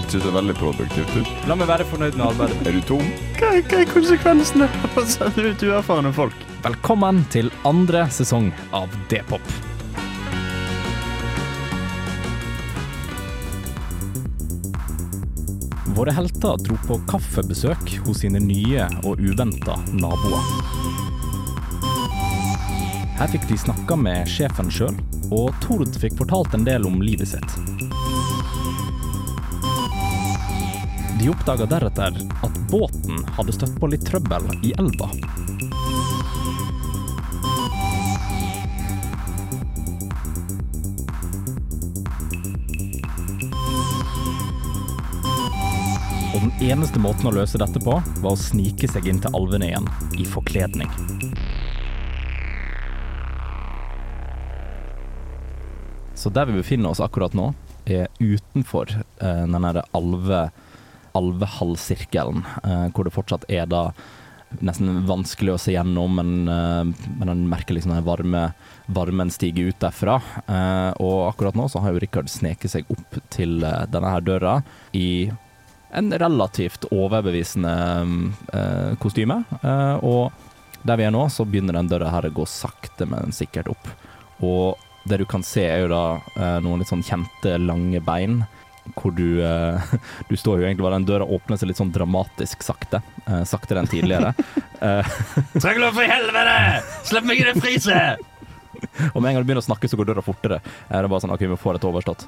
ikke ser veldig produktivt ut. La meg være fornøyd med arbeidet. Er du tom? Hva, hva er konsekvensene av å sende ut uerfarne folk? Velkommen til andre sesong av D-pop. Våre helter dro på kaffebesøk hos sine nye og uventa naboer. Her fikk de snakka med sjefen sjøl, og Tord fikk fortalt en del om livet sitt. De oppdaga deretter at båten hadde støtt på litt trøbbel i elva. Og den eneste måten å løse dette på, var å snike seg inn til alvene igjen, i forkledning. Så der vi befinner oss akkurat nå, er utenfor eh, den alve, alvehalvsirkelen, eh, hvor det fortsatt er da nesten vanskelig å se gjennom, men, eh, men en merker liksom den varme, varmen stiger ut derfra. Eh, og akkurat nå så har jo Rikard sneket seg opp til denne her døra i en relativt overbevisende kostyme. Og der vi er nå, så begynner den døra her å gå sakte, men sikkert opp. Og det du kan se, er jo da noen litt sånn kjente, lange bein. Hvor du eh, Du står jo egentlig bare Den døra åpner seg litt sånn dramatisk sakte. Eh, saktere enn tidligere. Eh, Trøgler for helvete! Slipp meg i det friset! og med en gang du begynner å snakke, så går døra fortere. Eh, Det er bare sånn OK, vi får dette overstått.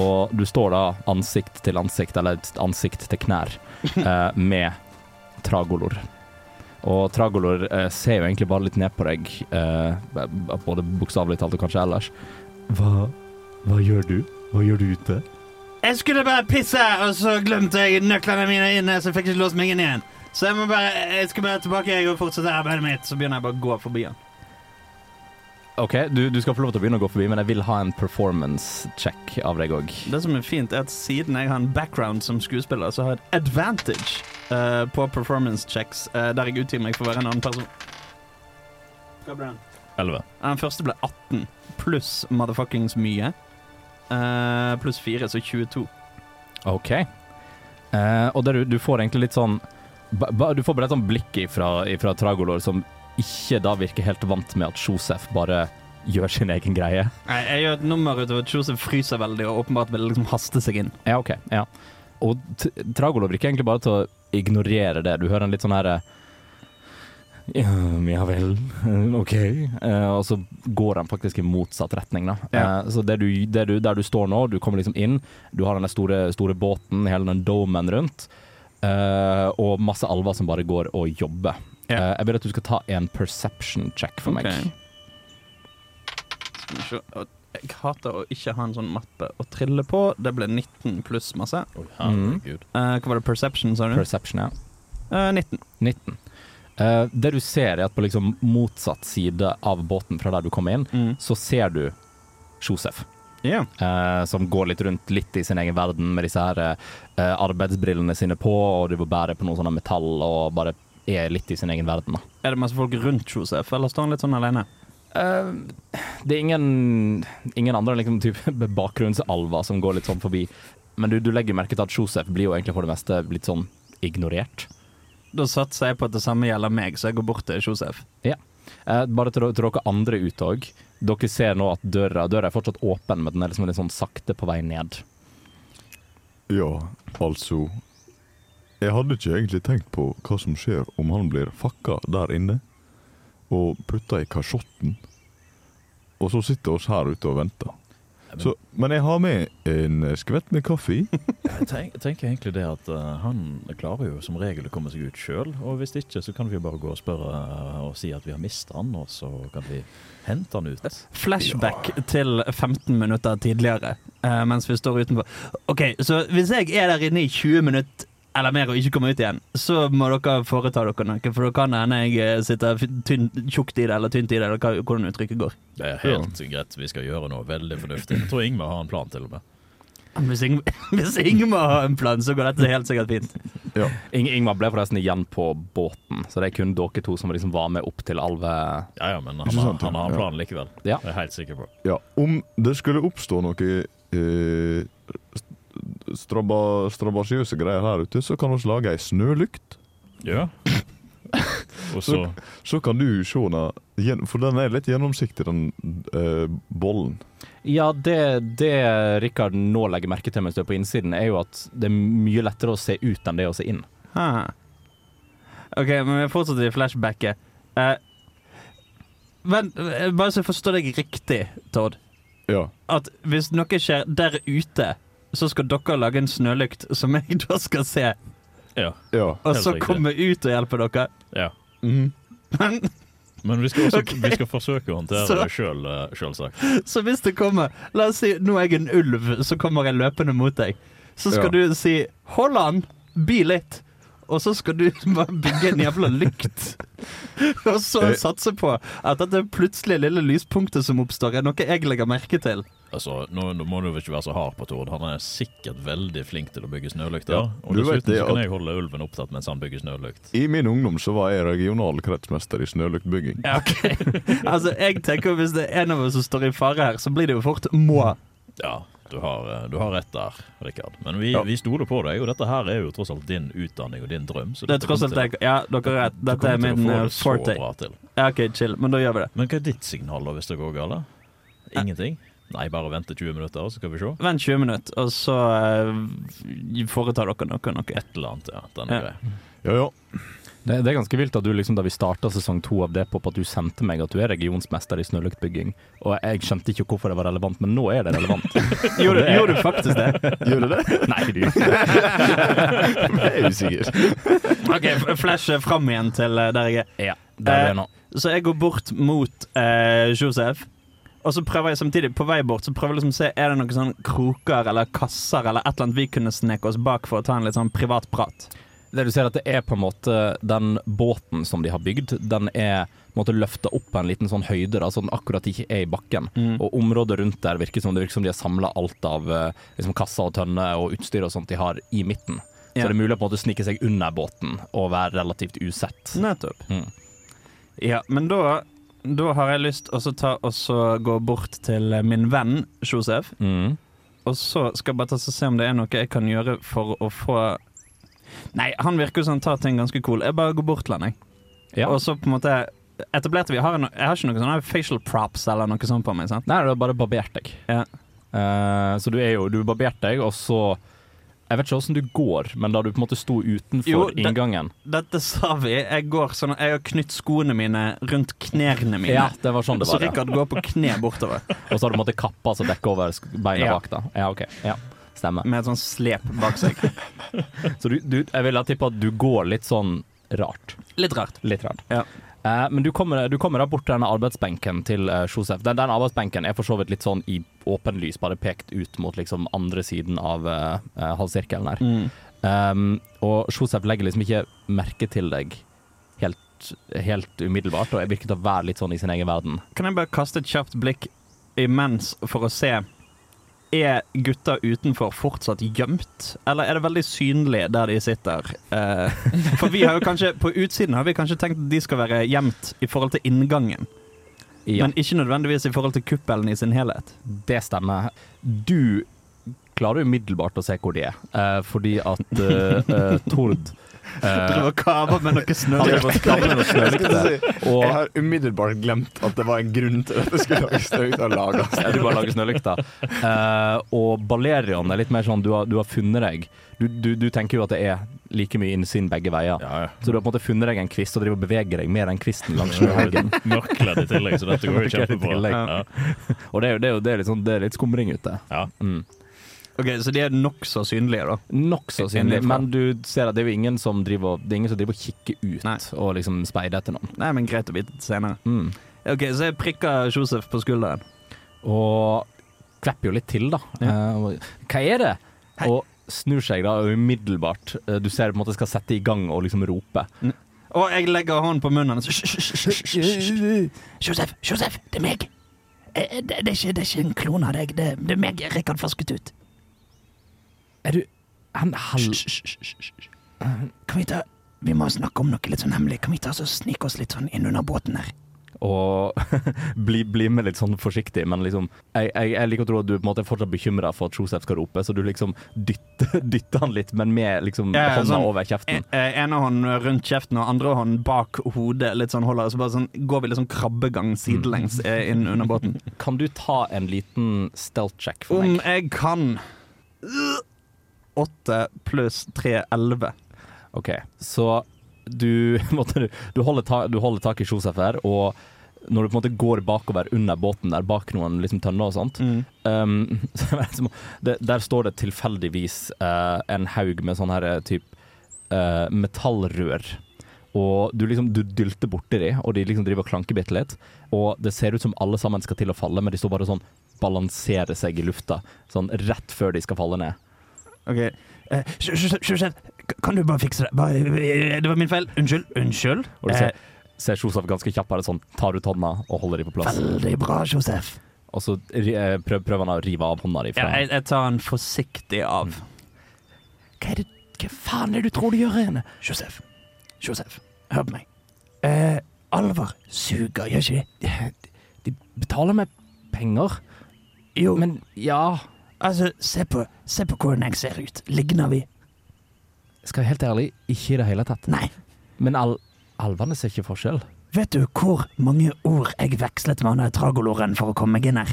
Og du står da ansikt til ansikt, eller ansikt til knær, eh, med Tragolor. Og Tragolor eh, ser jo egentlig bare litt ned på deg, eh, både bokstavelig talt og kanskje ellers. Hva, hva gjør du? Hva gjør du ute? Jeg skulle bare pisse, og så glemte jeg nøklene mine inne, så jeg fikk ikke låst meg inn igjen. Så jeg må bare, jeg skal bare tilbake jeg og fortsette arbeidet mitt, så begynner jeg bare å gå forbi han. OK, du, du skal få lov til å begynne å gå forbi, men jeg vil ha en performance check av deg òg. Det som er fint, er at siden jeg har en background som skuespiller, så har jeg et advantage uh, på performance checks, uh, der jeg utgir meg for å være en annen person. Hva ble den? 11. Den første ble 18, pluss motherfuckings mye. Eh, pluss 4, så 22. OK. Uh, og der du, får egentlig litt sånn ba, ba, Du får bare et sånn blikk ifra, ifra Tragolor som ikke da virker helt vant med at Josef bare gjør sin egen greie. Nei, jeg gjør et nummer ut av at Josef fryser veldig og åpenbart vil liksom haste seg inn. Ja, OK. ja. Og Tragolor virker egentlig bare til å ignorere det. Du hører en litt sånn herre ja, ja vel, OK. Eh, og så går den faktisk i motsatt retning, da. Ja. Eh, så det du, det du, der du står nå, du kommer liksom inn, du har den store, store båten, hele den domen rundt, eh, og masse alver som bare går og jobber. Ja. Eh, jeg vil at du skal ta en perception check for meg. Ok. Skal vi se. Jeg hater å ikke ha en sånn mappe å trille på. Det ble 19 pluss masse. Oh, mm. Eh, hva var det? Perception, sa du? Perception, ja. Eh, 19. 19. Eh, det du ser, er at på liksom motsatt side av båten fra der du kom inn, Mm. så ser du Josef. Yeah. Uh, som går litt rundt litt i sin egen verden med disse her uh, arbeidsbrillene sine på, og driver og bærer på noe sånn metall og bare er litt i sin egen verden. Da. Er det masse folk rundt Josef, eller står han litt sånn alene? Eh, det er ingen, ingen andre liksom, type bakgrunnsalver som går litt sånn forbi, men du, du legger merke til at Josef blir jo egentlig for det meste litt sånn ignorert. Da satser jeg på at det samme gjelder meg, så jeg går bort til Josef. Eh, bare til, til dere andre ute òg. Dere ser nå at døra, døra er fortsatt åpen, men den er liksom litt sånn sakte på vei ned. Ja, altså Jeg hadde ikke egentlig tenkt på hva som skjer om han blir fakka der inne og putta i kasjotten. Og så sitter oss her ute og venter. Så, men jeg har med en skvett med kaffe i. Jeg tenk, tenker egentlig det at eh, han klarer jo som regel å komme seg ut sjøl. Og hvis ikke, så kan vi jo bare gå og spørre eh, og si at vi har mista han, og så kan vi hente han ut. Flashback til 15 minutter tidligere, eh, mens vi står utenfor. OK, så hvis jeg er der inne i 20 minutter eller mer og ikke komme ut igjen, så må dere foreta dere noe. For da kan det hende jeg eh, sitter tynn, tjukt i det, eller tynt i det, eller hva, hvordan uttrykket går. Det er helt greit. Vi skal gjøre noe veldig fornuftig. Jeg tror Ingmar har en plan, til og med. Hvis, Ing hvis Ingmar har en plan, så går dette helt sikkert fint. Ja. Ing Ingmar ble forresten igjen på båten, så det er kun dere to som liksom var med opp til Alve. Ja, ja, men han, har, sant, han har en Ja. plan likevel. Ja. Det er jeg helt sikker på. Ja, om det skulle oppstå noe eh, strabasiøse greier her ute, så kan vi lage ei snølykt. Ja. Og så Så kan du se den, for den er litt gjennomsiktig, den eh, bollen. Ja, det, det Rikard nå legger merke til mens du er på innsiden, er jo at det er mye lettere å se ut enn det å se inn. Ha. OK, men vi fortsetter i flashbacket. Eh, men eh, bare så jeg forstår deg riktig, Todd. Ja. At hvis noe skjer der ute, så skal dere lage en snølykt som jeg da skal se, Ja. ja. og så komme ut og hjelpe dere. ja. Mm. Men vi skal, også, okay. vi skal forsøke å håndtere Så- det sjøl, selvsagt. Så hvis det kommer La oss si nå er jeg en ulv, så kommer jeg løpende mot deg. Så skal Ja. du si 'hold an, bi litt'. Og så skal du bare bygge en jævla lykt. Og så Eh. satse på at dette plutselige lille lyspunktet som oppstår, er noe jeg legger merke til. Altså, nå, nå må du vel ikke være så hard på Tord. Han er sikkert veldig flink til å bygge snølykter. Ja, og dessuten det så kan jeg holde ulven opptatt mens han bygger snølykt. I min ungdom så var jeg regional kretsmester i snølyktbygging. Ja, okay. altså, jeg tenker Hvis det er en av oss som står i fare her, så blir det jo fort må. Ja, du har, eh, du har rett der, Rikard. Men vi, Ja. vi stoler på deg, og dette her er jo tross alt din utdanning og din drøm. Så Det er tross alt jeg Ja, dere har rett. Dette er min eh, forte. Ja, OK, chill. Men da gjør vi det. Men hva er ditt signal da hvis det går galt? Ingenting? Nei, bare vente 20 minutter, så skal vi se. Vent 20 minutter, og så uh, foretar dere noe. noe. Et eller annet, ja. Den er Ja. grei. Ja, ja. Det, det er ganske vilt at du liksom, da vi starta sesong to av Depop, at du sendte meg at du er regionsmester i snøluktbygging. Og jeg skjønte ikke hvorfor det var relevant, men nå er det relevant. Gjorde, Det er- gjorde du faktisk det? Gjorde du det? Nei, du. Jeg er usikker. OK, flash fram igjen til eh, der jeg er. Ja, der er nå. Så jeg går bort mot eh, Josef. Og så prøver jeg samtidig, på vei bort, så prøver jeg liksom å se Er det noen sånn kroker eller kasser eller et eller annet vi kunne sneke oss bak for å ta en litt sånn privat prat. Det du ser at det er på en måte Den båten som de har bygd, den er løfta opp på en liten sånn høyde, da, så den akkurat ikke er i bakken. Mm. Og området rundt der virker som det virker som de har samla alt av eh, liksom kasser og tønner og utstyr og sånt de har i midten. Så Ja. det er mulig å på en måte snike seg under båten og være relativt usett. Nettopp. Mm. Ja, men da da har jeg lyst til å så gå bort til min venn Josef. Mm. Og så skal jeg bare ta og se om det er noe jeg kan gjøre for å få Nei, han virker som han tar ting ganske cool. Jeg bare går bort til han, jeg. Ja. Og så på en måte etablerte vi har en, Jeg har ikke noen sånne facial props eller noe sånt på meg. sant? Nei, du har bare barbert deg. Ja. Uh, så du er jo Du har barbert deg, og så Jeg vet ikke åssen du går, men da du på en måte sto utenfor Jo, det- inngangen Dette sa vi. Jeg går sånn Jeg har knytt skoene mine rundt knærne mine. Ja, det var sånn det var. Så Rikard går på kne bortover Og så har du på en måte kappa som dekker over beina Ja. bak. da Ja, ok. Ja, Stemmer. med et sånn slep bak seg. Så du, du, jeg ville tippe at du går litt sånn rart. Litt rart. Litt rart. Ja. Eh, men du kommer, du kommer da bort til denne arbeidsbenken til eh, Josef. Den, den arbeidsbenken er for så vidt litt sånn i åpen lys, bare pekt ut mot liksom andre siden av eh, eh, halvsirkelen her. Mm. Um, og Josef legger liksom ikke merke til deg helt, helt umiddelbart, og jeg virker til å være litt sånn i sin egen verden. Kan jeg bare kaste et kjapt blikk imens for å se Er gutta utenfor fortsatt gjemt, eller er det veldig synlig der de sitter? Eh, for vi har jo kanskje På utsiden har vi kanskje tenkt at de skal være gjemt i forhold til inngangen, Ja, men ikke nødvendigvis i forhold til kuppelen i sin helhet. det stemmer. Du klarer umiddelbart å se hvor de er, eh, fordi at eh, eh, Tord Driver og kaver med noe snølykter. Jeg har umiddelbart glemt at det var en grunn til at det skulle lages snølykter. lages. ja, du bare lager snølykter. Uh, og Balerion er litt mer sånn du har, du har funnet deg du, du, du tenker jo at det er like mye innsyn begge veier. Ja, ja. Så du har på en måte funnet deg en kvist og driver og beveger deg med den kvisten langs snøhaugen. Mørkledd i tillegg, så dette går jo kjempebra. Ja. Og det er jo det er jo, det er litt, sånn, det er litt skumring ute. Ja. Mm. Ok, Så de er nokså synlige, da. Nokså synlige, men du ser at det er jo ingen som driver, det er ingen som driver og kikker ut Nei. og liksom speider etter noen. Nei, men Greit å vite senere. Mm. Ok, Så jeg prikker Josef på skulderen. Og klapper jo litt til, da. Ja. Eh, hva er det? Hei. Og snur seg da og umiddelbart eh, Du ser på en måte skal sette i gang og liksom rope. Og jeg legger hånden på munnen. Josef, Josef, det er meg. Eh, Det, det, er ikke, det er ikke en klone av deg. Det, det er meg, Rikard Fasketut. Er du Han halv... Kan vi ta Vi må snakke om noe litt sånn hemmelig. Kan vi ta oss og snike oss litt sånn inn under båten her? Og bli, bli med litt sånn forsiktig, men liksom Jeg, jeg, jeg liker å tro at du på en måte er fortsatt bekymra for at Josef skal rope, så du liksom dytter, dytter han litt, men med liksom Ja, hånda sånn- over kjeften. Eh, Ene hånd rundt kjeften og andre hånd bak hodet. Litt sånn holder Så bare sånn går vi litt sånn krabbegang sidelengs mm. inn under båten. Kan du ta en liten stealth check for Om meg? jeg kan Åtte pluss tre, elleve. OK, så du, måtte, du, holder ta, du holder tak i Josef her, og når du på en måte går bakover under båten der bak noen liksom tønner og sånt, um, så er det der står det tilfeldigvis uh, en haug med sånn her type uh, metallrør. Og du liksom du dylter borti de, og de liksom driver og klanker bitte litt. Og det ser ut som alle sammen skal til å falle, men de står bare sånn balanserer seg i lufta. Sånn rett før de skal falle ned. OK. Eh, Josef, kan du bare fikse det? Eh, det var min feil. Unnskyld. Unnskyld. Og du ser, ser Josef ganske kjapt bare sånn tar ut hånda og holder dem på plass. Veldig bra, Josef. Og så eh, prøv, prøver han å rive av hånda di Ja, jeg, jeg tar den forsiktig av. Hva er det Hva faen er det du tror du gjør her inne? Josef. Josef, hør på meg. Eh, alvor suger, gjør ikke de? De betaler meg penger. Jo, Men ja altså, se på, se på hvordan jeg ser ut. Ligner vi? Skal jeg helt ærlig, ikke i det hele tatt. Nei. Men al alvene ser ikke forskjell. Vet du hvor mange ord jeg vekslet med han tragoloren for å komme meg inn her?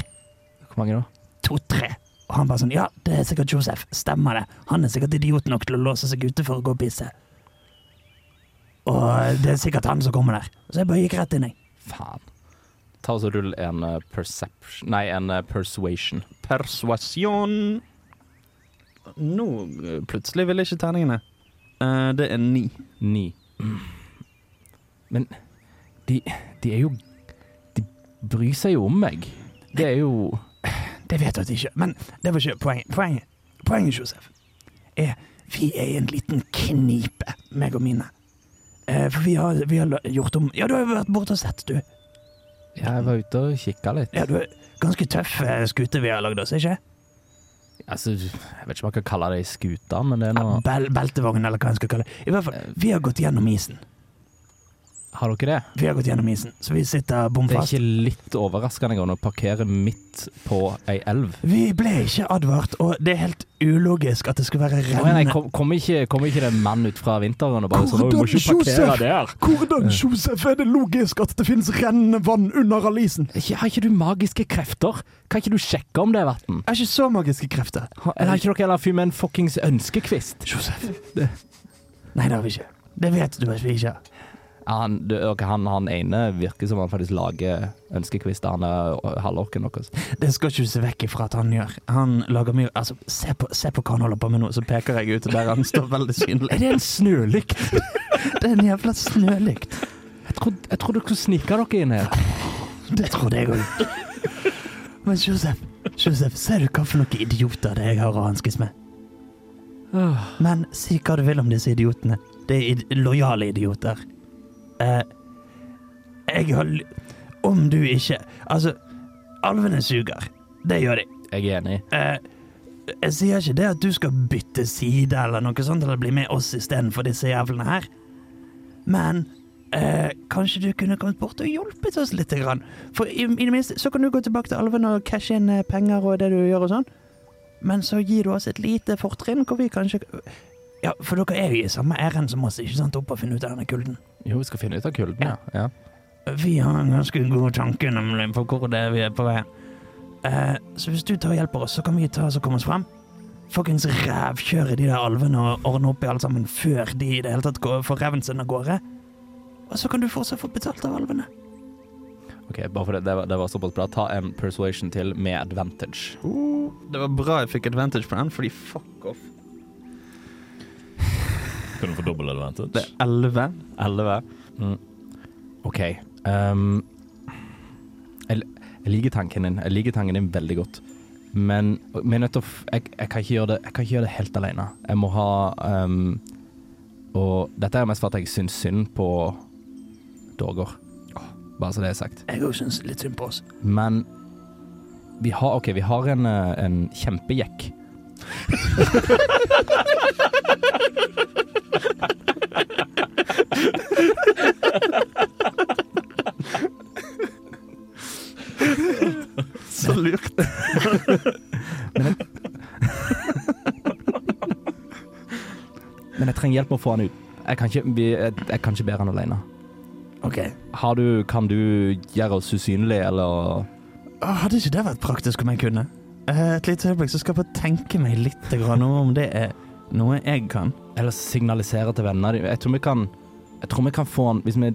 Hvor mange da? To-tre. Og han bare sånn, ja, det er sikkert Josef. Stemmer det. Han er sikkert idiot nok til å låse seg ute for å gå og pisse. Og det er sikkert han som kommer der. Så jeg bare gikk rett inn, jeg. Faen. Ta oss og Rull en eh, perception Nei, en eh, persuasion. Persuasjon Nå no, plutselig vil ikke terningene. Uh, det er ni. Ni. Men de, de er jo De bryr seg jo om meg. Det er jo Det vet du at de ikke Men det var ikke poenget. Poenget, poenget Josef, er vi er i en liten knipe, meg og mine. Uh, for vi har, vi har gjort om Ja, du har vært borte og sett, du. Jeg var ute og kikka litt. Ja, du er Ganske tøff eh, skute vi har lagd oss, ikke? Altså, jeg vet ikke om jeg kan kalle det ei skute, men det er Ja, bel beltevogn, eller hva en skal kalle det. I hvert fall, vi har gått gjennom isen. Har dere det? Vi har gått gjennom isen, så vi sitter bom Det er ikke litt overraskende å parkere midt på ei elv. Vi ble ikke advart, og det er helt ulogisk at det skulle være rennende kom, kom, ikke, kom ikke det en mann ut fra vinteren og bare sånn «Å, Du må ikke parkere der! Hvordan, Josef, er det logisk at det finnes rennende vann under all isen? Har ikke du magiske krefter? Kan ikke du sjekke om det er vann? Er ikke så magiske krefter. Eller har ikke dere heller fyr med en fuckings ønskekvist? Josef. Det. Nei, det har vi ikke. Det vet du at vi ikke har. Han, du, han, han ene virker som han faktisk lager ønskekvister. Han er halvorken noe Det skal ikke du se vekk ifra at han gjør. Han lager mye Altså, se på, se på hva han holder på med nå, så peker jeg ut der han står veldig synlig. Er det en snølykt? Det er en jævla snølykt. Jeg trodde, jeg trodde dere skulle snike dere inn her. Det trodde jeg òg. Men Josef, Josef, ser du hva for noen idioter det er jeg har å hanskes med? Men si hva du vil om disse idiotene. Det er lojale idioter. Eh, jeg har Om du ikke Altså, alvene suger. Det gjør de. Jeg er enig. Eh, jeg sier ikke det at du skal bytte side eller noe sånt, eller bli med oss istedenfor disse jævlene her. Men eh, kanskje du kunne kommet bort og hjulpet oss litt. Grann. For i, i det minste så kan du gå tilbake til alvene og cashe inn eh, penger og det du gjør og sånn. Men så gir du oss et lite fortrinn hvor vi kanskje Ja, for dere er jo i samme ærend som oss, ikke sant, opp og finne ut av denne kulden. Jo, vi skal finne ut av kulden, ja. ja. Vi har en ganske god tanke nemlig på hvor det er vi er på vei. Eh, så hvis du tar og hjelper oss, så kan vi ta oss og komme oss frem. Fuckings rævkjøre de der alvene og ordne opp i alt sammen før de i det hele tatt går, får reven sin av gårde. Og så kan du fortsatt få betalt av alvene. Ok, bare for det, det, var, det var såpass bra. Ta en persuasion til med advantage. det var bra jeg fikk advantage på den, fordi fuck off. Kan du få dobbel advantage? Det er elleve. 11. Mm. OK. Um, jeg, jeg liker tanken din. Jeg liker tanken din veldig godt. Men vi er nødt til å jeg, jeg, kan ikke gjøre det, jeg kan ikke gjøre det helt alene. Jeg må ha um, Og dette er mest for at jeg syns synd på Dorger. Bare så det er sagt. Jeg òg syns litt synd på oss. Men vi har, OK, vi har en, eh, en kjempejekk. Så lurt. Men jeg trenger hjelp med å få han ut. Jeg kan ikke, vi, jeg, jeg kan ikke bære han alene. OK. Har du, kan du gjøre oss usynlige, eller Å, Hadde ikke det vært praktisk om jeg kunne? Eh, Et lite øyeblikk, så skal jeg bare tenke meg litt grann om det er noe jeg kan. Eller signalisere til venner Jeg tror vi kan Jeg tror vi kan få han Hvis vi,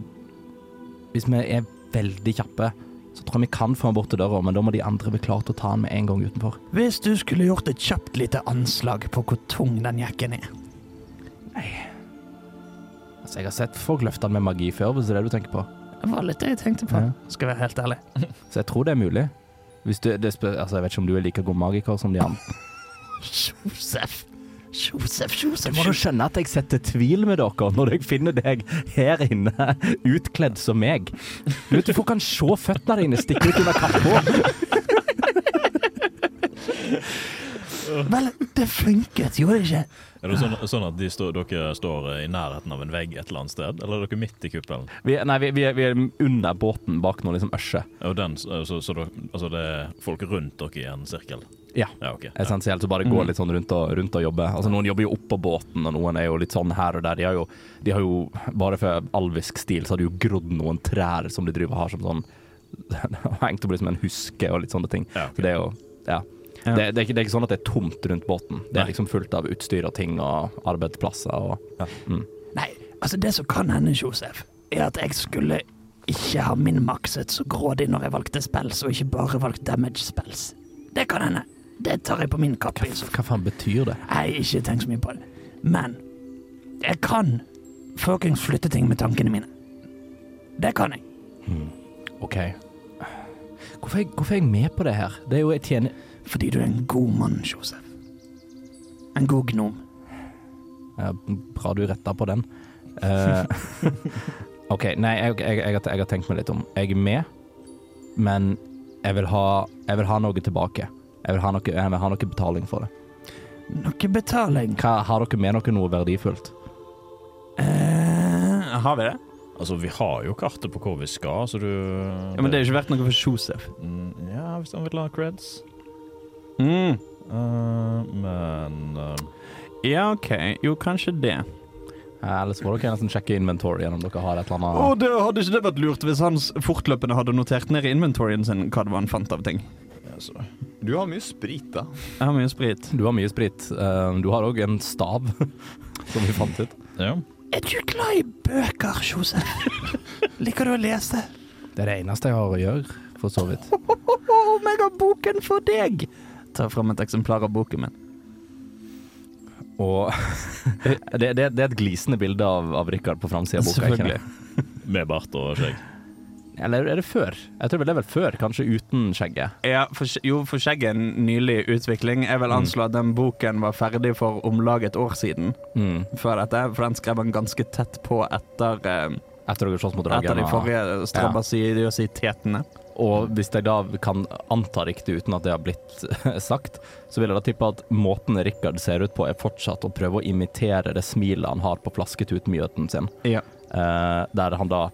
hvis vi er veldig kjappe, så tror jeg vi kan få han bort til døra, men da må de andre bli klare til å ta han med en gang utenfor. Hvis du skulle gjort et kjapt lite anslag på hvor tung den jekken er Nei Altså, jeg har sett folk løfte han med magi før, hvis det er det du tenker på. Det var litt det jeg tenkte på, Ja. skal være helt ærlig. Så jeg tror det er mulig. Hvis du, det altså, jeg vet ikke om du er like god magiker som de andre. Josef. Josef, Josef, Må du skjønne at jeg setter tvil med dere når jeg finner deg her inne utkledd som meg. Du vet, du kan se føttene dine stikke ut under kappa. Vel, det funket, gjorde det ikke? Er det sånn, sånn at de stå, dere står i nærheten av en vegg et eller annet sted, eller er dere midt i kuppelen? Vi, nei, vi, vi, er, vi er under båten bak noe liksom øsje. Og den, så, så så altså det er folk rundt dere i en sirkel? Ja. Ja, okay. Essensielt så bare gå litt sånn rundt og, rundt og jobbe. Altså Noen jobber jo oppå båten, og noen er jo litt sånn her og der. De har jo, de har jo bare for alvisk stil, så har de jo grodd noen trær som de driver og har som sånn Hengt opp liksom en huske og litt sånne ting. Ja, okay. Så det er jo Ja. Ja. Det, det, er ikke, det er ikke sånn at det er tomt rundt båten. Det Nei. er liksom fullt av utstyr og ting og arbeidsplasser og ja. mm. Nei, altså det som kan hende, Josef, er at jeg skulle ikke ha min makset så grådig når jeg valgte spells, og ikke bare valgt damage spells. Det kan hende. Det tar jeg på min kappe. Hva. Hva faen betyr det? Nei, ikke tenk så mye på det. Men jeg kan fuckings flytte ting med tankene mine. Det kan jeg. OK. Hvorfor er, jeg, hvorfor er jeg med på det her? Det er jo jeg tjener Fordi du er en god mann, Josef. En god gnom. Ja, bra du retta på den. Uh, OK, nei, jeg, jeg, jeg, jeg har tenkt meg litt om. Jeg er med, men jeg vil ha, jeg vil ha noe tilbake. Jeg vil ha noe, jeg vil ha noe betaling for det. Noe betaling. Hva, har dere med dere noe verdifullt? Eh, har vi det? Altså, vi har jo kartet på hvor vi skal, så du Ja, Men det er jo ikke verdt noe for Josef. Mm, Ja, hvis han vil ha creds. Mm. Uh, men uh... Ja, OK. Jo, kanskje det. Ellers må dere nesten sjekke inventory om dere har et eller annet Å, det hadde ikke det vært lurt hvis han fortløpende hadde notert ned i inventoryen sin hva det var han fant av ting. Ja, så. Du har mye sprit, da. Jeg har mye sprit. Du har mye sprit. Eh, Du har òg en stav, som vi fant ut. Ja. Er du glad i bøker, Josef? Liker du å lese? Det er det eneste jeg har å gjøre, for så vidt. Om jeg har boken for deg! Ta fram et eksemplar av boken min. Og det, det, det er et glisende bilde av, av Rikard på framsida av boka. det? Med bart og skjegg. Eller er det før? Jeg tror vel det er vel før, kanskje uten skjegget. Ja, for, jo, for skjegget er en nylig utvikling. Jeg vil anslå at den boken var ferdig for om lag et år siden. Mm. Før dette, for den skrev han ganske tett på etter, eh, Etter dere slåss mot etter de forrige forrige Ja. Og hvis jeg da kan anta riktig uten at det har blitt sagt, så vil jeg da tippe at måten Rikard ser ut på, er fortsatt å prøve å imitere det smilet han har på flasketutmyheten sin. Ja. Eh, der han da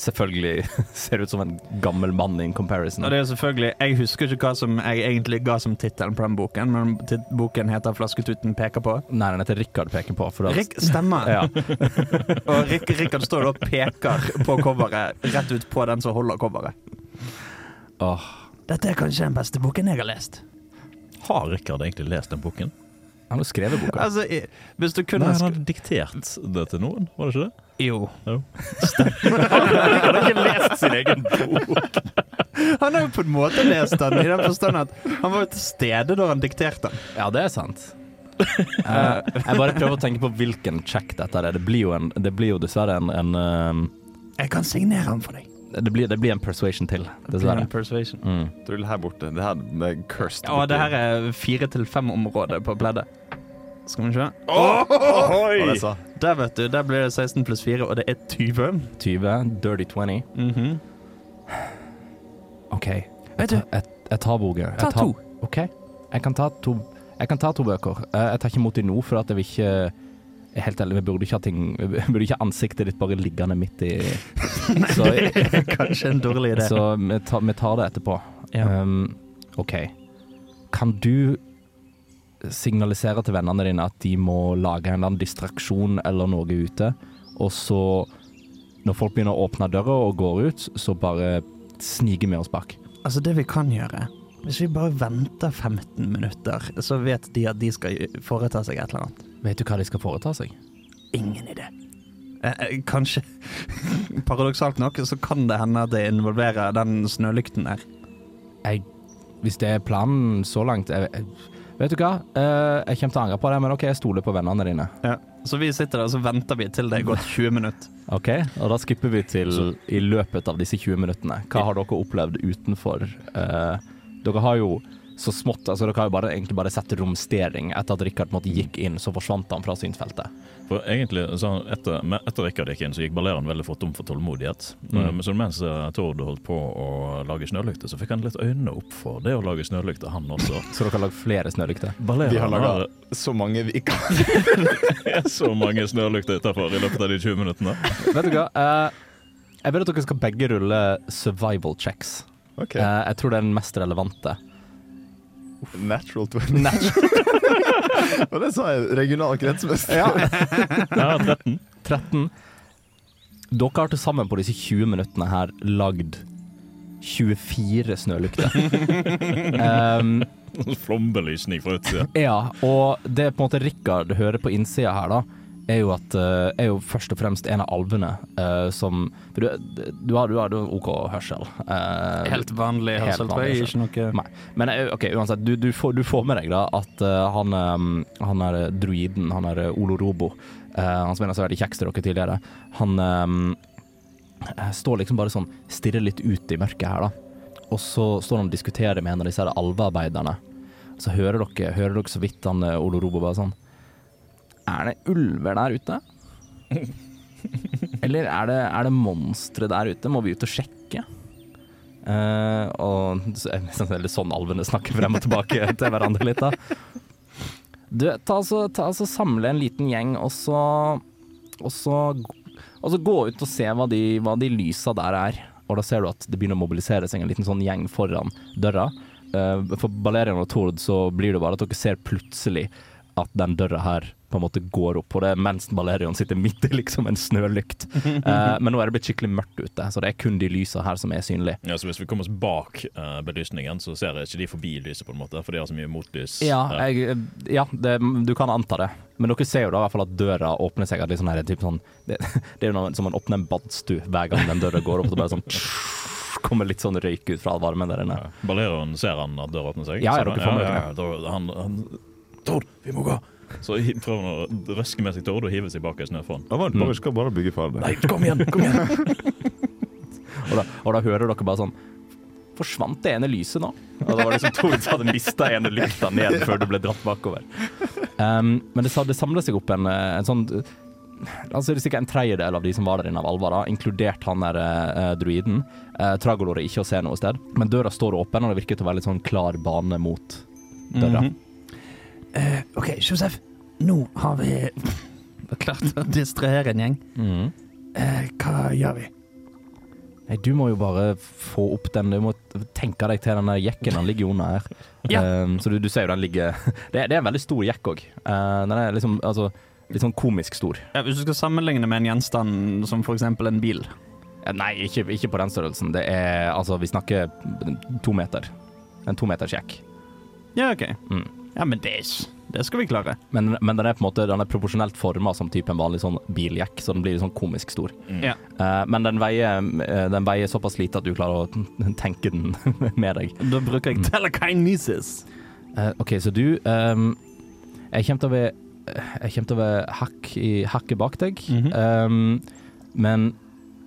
selvfølgelig ser ut som en gammel mann in comparison. Og det er selvfølgelig, Jeg husker ikke hva som jeg egentlig ga som tittelen på den boken, men boken heter 'Flasketuten peker på'. Nei, den heter Rikard peker på. Rik, stemmer. Ja. Og Rik, Rikard står da og peker på coveret, rett ut på den som holder coveret. Oh. Dette er kanskje den beste boken jeg har lest. Har Rikard egentlig lest den boken? han har skrevet boka. Altså, hvis du kunne Nei, har han hadde diktert det til noen, var det ikke det? Jo. Jo. Han har ikke lest sin egen bok. Han har jo på en måte lest den, i den forstand at han var jo til stede da han dikterte den. Ja, det er sant. Uh, jeg bare prøver å tenke på hvilken check dette er. Det blir jo, en, det blir jo dessverre en, en uh, Jeg kan signere den for deg. det, blir, det blir en persuasion til, dessverre. Persuasion. Mm. Trull her borte. Det her med cursed. Ja, det her er fire til fem områder på pleddet. Skal vi se. Oh, det? Der, vet du. Der blir det 16 pluss 4, og det er 20. 20, dirty 20. Mhm. OK. Jeg, du, Jeg, jeg, tar boka. ta Jeg tar- to. OK. Jeg kan ta to, jeg kan ta to bøker. Eh, Jeg tar ikke imot dem nå, for at jeg vil ikke Helt ærlig, vi burde ikke ha ting Vi burde ikke ha ansiktet ditt bare liggende midt i Så, Kanskje en dårlig idé. så vi, tar, vi tar det etterpå. Ja. Um, OK. Kan du signalisere til vennene dine at de må lage en eller annen distraksjon eller noe ute, og så, når folk begynner å åpne døra og går ut, så bare sniker vi oss bak? Altså, det vi kan gjøre Hvis vi bare venter 15 minutter, så vet de at de skal foreta seg et eller annet. Vet du hva de skal foreta seg? Ingen idé. Eh, eh, kanskje Paradoksalt nok så kan det hende at det involverer den snølykten der. Jeg, hvis det er planen så langt jeg, jeg, Vet du hva? Eh, jeg kommer til å angre på det, men OK, jeg stoler på vennene dine. Ja. Så vi sitter der og så venter vi til det er gått 20 minutter. Ok, Og da skipper vi til i løpet av disse 20 minuttene. Hva har dere opplevd utenfor? Eh, dere har jo så smått altså Dere har jo bare, egentlig bare sett romstering. Etter at Rikard måtte, gikk inn, så forsvant han fra synsfeltet. For egentlig, så etter, etter Rikard gikk inn, så gikk Balerian veldig fort tom for tålmodighet. Mm. Så mens eh, Tord holdt på å lage snølykter, så fikk han litt øynene opp for det å lage snølykter, han også. Så dere har lagd flere snølykter. Balerian Vi har har så mange vi kan. det er så mange snølykter utenfor i løpet av de 20 minuttene. Vet du hva? Eh, jeg vil at dere skal begge rulle survival checks. Okay. Eh, jeg tror det er den mest relevante. Natural 20. Og det sa jeg regional kretsmester. Ja. Ja, 13. 13. Dere har til sammen på disse 20 minuttene her lagd 24 snølykter. um, Flombelysning fra utsida. ja, og det er på en måte Rikard hører på innsida her, da, er jo at uh, er jo først og fremst en av alvene uh, som du, du, har, du har du har OK hørsel. Uh, Helt vanlig hørsel, tror vanlig jeg. Ikke noe Nei. Men ok, uansett, du, du, får, du får med deg da at han, um, han er druiden, han er Olorobo, han som er så veldig kjeks til dere tidligere, han um, står liksom bare sånn, stirrer litt ut i mørket her da. Og så står han og diskuterer med en av disse alvearbeiderne. Så hører dere, hører dere så vidt han Olorobo bare sånn Er det ulver der ute? Eller er det, er det monstre der ute? Må vi ut og sjekke? Uh, og så er det liksom veldig sånn alvene snakker frem og tilbake til hverandre litt, da. Du, ta altså, ta altså samle en liten gjeng, og så Og så, og så gå ut og se hva de, hva de lysa der er. Og da ser du at det begynner å mobilisere seg en liten sånn gjeng foran døra. Uh, for Balerian og Tord så blir det bare at dere ser plutselig at den døra her på en måte går opp, og det er mens Balerion sitter midt i liksom en snølykt. Uh, men nå er det blitt skikkelig mørkt ute, så det er kun de lysa her som er synlige. Ja, så hvis vi kommer oss bak uh, belysningen, så ser jeg ikke de forbi lyset, på en måte, for de har så mye motlys. Ja, Eh, jeg, ja det, du kan anta det. Men dere ser jo da i hvert fall at døra åpner seg. At sånn her, typ sånn, det, det er jo som man åpner en badstue hver gang den døra går opp. Så bare sånn kommer litt sånn røyk ut fra varmen der inne. ja. Balerion ser han at døra åpner seg? Ja, ja, dere får med ja, dere. ja, han, han Tord, vi må gå! Så prøver han å røske med seg Tord og hive seg bak ei snøfonn. Ja, bare, vi skal bare bygge ferdig. Nei, kom igjen! kom igjen Og da, og da hører dere bare sånn Forsvant det ene lyset nå? Og det var liksom Tord som hadde mista ene lykta ned før du ble dratt bakover. Um, men det, det samla seg opp en, eh, en sånn Altså det er sikkert en tredjedel av de som var der inne av alvor, inkludert han der eh, druiden. Uh, Tragolor er ikke å se noe sted, men døra står åpen, og det virker til å være litt sånn klar bane mot døra. Mhm. Eh, OK, Josef. Nå har vi klart å distrahere en gjeng. Mm. Uh, hva gjør vi? Nei, du må jo bare få opp den Du må tenke deg til den der jekken. Den ligger jo under her. Ja. Um, så du, du ser jo den ligger Det, er- det er en veldig stor jekk òg. den er liksom altså, litt sånn komisk stor. Ja, hvis du skal sammenligne med en gjenstand som f.eks. en bil. Nei, ikke, ikke på den størrelsen. Det er altså Vi snakker to meter. En tometers jekk. Ja, OK. Mm. Ja, men det, det skal vi klare. Men, men den er på en måte Den er proporsjonelt forma som type en vanlig sånn biljekk, så den blir litt sånn komisk stor. Mm. Ja. Uh, men den veier, eh, den veier såpass lite at du klarer å tenke den med deg. Da bruker jeg telekinesis. Uh, OK, så du um, Jeg kommer til å være Jeg kommer til å være hakk i, hakket bak deg. mm -hmm. um, men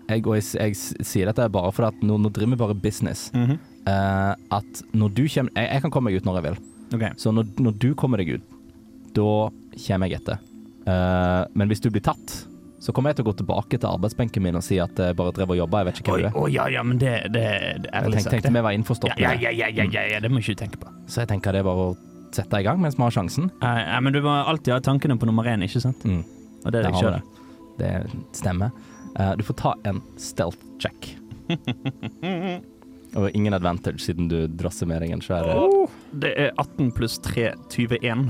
jeg, og jeg, jeg sier dette bare for at nå, nå driver vi bare business. Mm -hmm. uh, at når du kommer jeg, jeg kan komme meg ut når jeg vil. Ok. Så når, når du kommer deg ut, da kommer jeg etter. Uh, men hvis du blir tatt, så kommer jeg til å gå tilbake til arbeidsbenken min og si at jeg bare drev og jobba, jeg vet ikke hva hvem du er. å, ja, ja, men det, det, det er ærlig sagt. sagt. tenkte vi var innforstått med ja, det. ja, ja, ja, ja, det må ikke du tenke på. Så jeg tenker det er bare å sette i gang mens vi har sjansen. Nei, ja, men du må alltid ha tankene på nummer én, ikke sant? Mm. Og det er det Jeg kjører. det. Det stemmer. Uh, du får ta en stealth check. Og ingen advantage siden du drasser med deg en svær Det er 18 pluss 3, 21.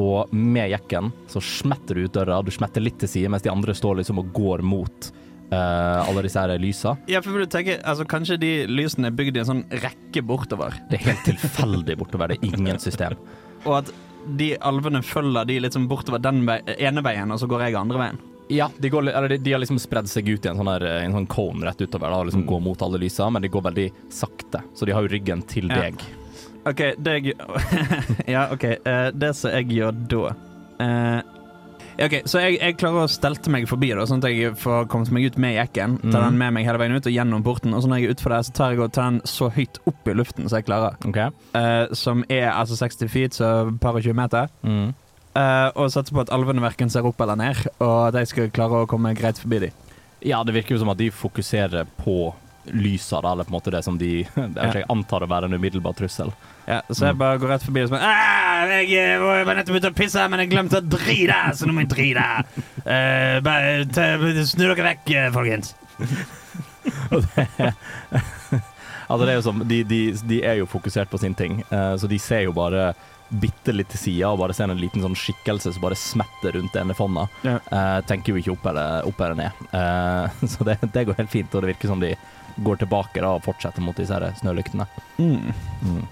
Og med jekken så smetter du ut døra. Du smetter litt til side, mens de andre står liksom og går mot uh, alle disse her lysa. Ja, for du tenker, altså Kanskje de lysene er bygd i en sånn rekke bortover, Det er helt tilfeldig bortover. Det er ingen system. og at de alvene følger de sånn bortover den ene veien, og så går jeg andre veien. Ja, de, går, eller de, de har liksom spredd seg ut i en sånn, her, en sånn cone rett utover. Da, og liksom går mot alle lysa, men de går veldig sakte. Så de har jo ryggen til Ja. deg. OK, det jeg Ja, OK. Uh, det som jeg gjør da uh, OK, så jeg, jeg klarer å stelte meg forbi, da, sånn at jeg får kommet meg ut med jekken. Tar mm. den med meg hele veien ut og gjennom porten. Og så når jeg er utfor der, så tar jeg og tar den så høyt opp i luften som jeg klarer. OK? Uh, som er altså 60 feet, så par og 20 meter. Mm. Eh, og satser på at alvene verken ser opp eller ned, og at jeg skal klare å komme greit forbi dem. Ja, det virker jo som at de fokuserer på lysa, da, eller på en måte det som de det er, Jeg antar å være en umiddelbar trussel. Ja, så jeg bare går rett forbi og sånn jeg, Jeg eh, var nettopp ute og pissa, men jeg glemte å drite, så nå må jeg drite. Uh, bare Snu dere vekk, eh, folkens. Altså, det er jo som, de, de, de er jo fokusert på sin ting, uh, så de ser jo bare bitte litt til sida og bare ser en liten sånn skikkelse som bare smetter rundt ene fonda. Ja. Eh, tenker jo ikke opp eller, opp eller ned. Eh, så det, det går helt fint, og det virker som de går tilbake da og fortsetter mot disse her snølyktene. Mm. Mm.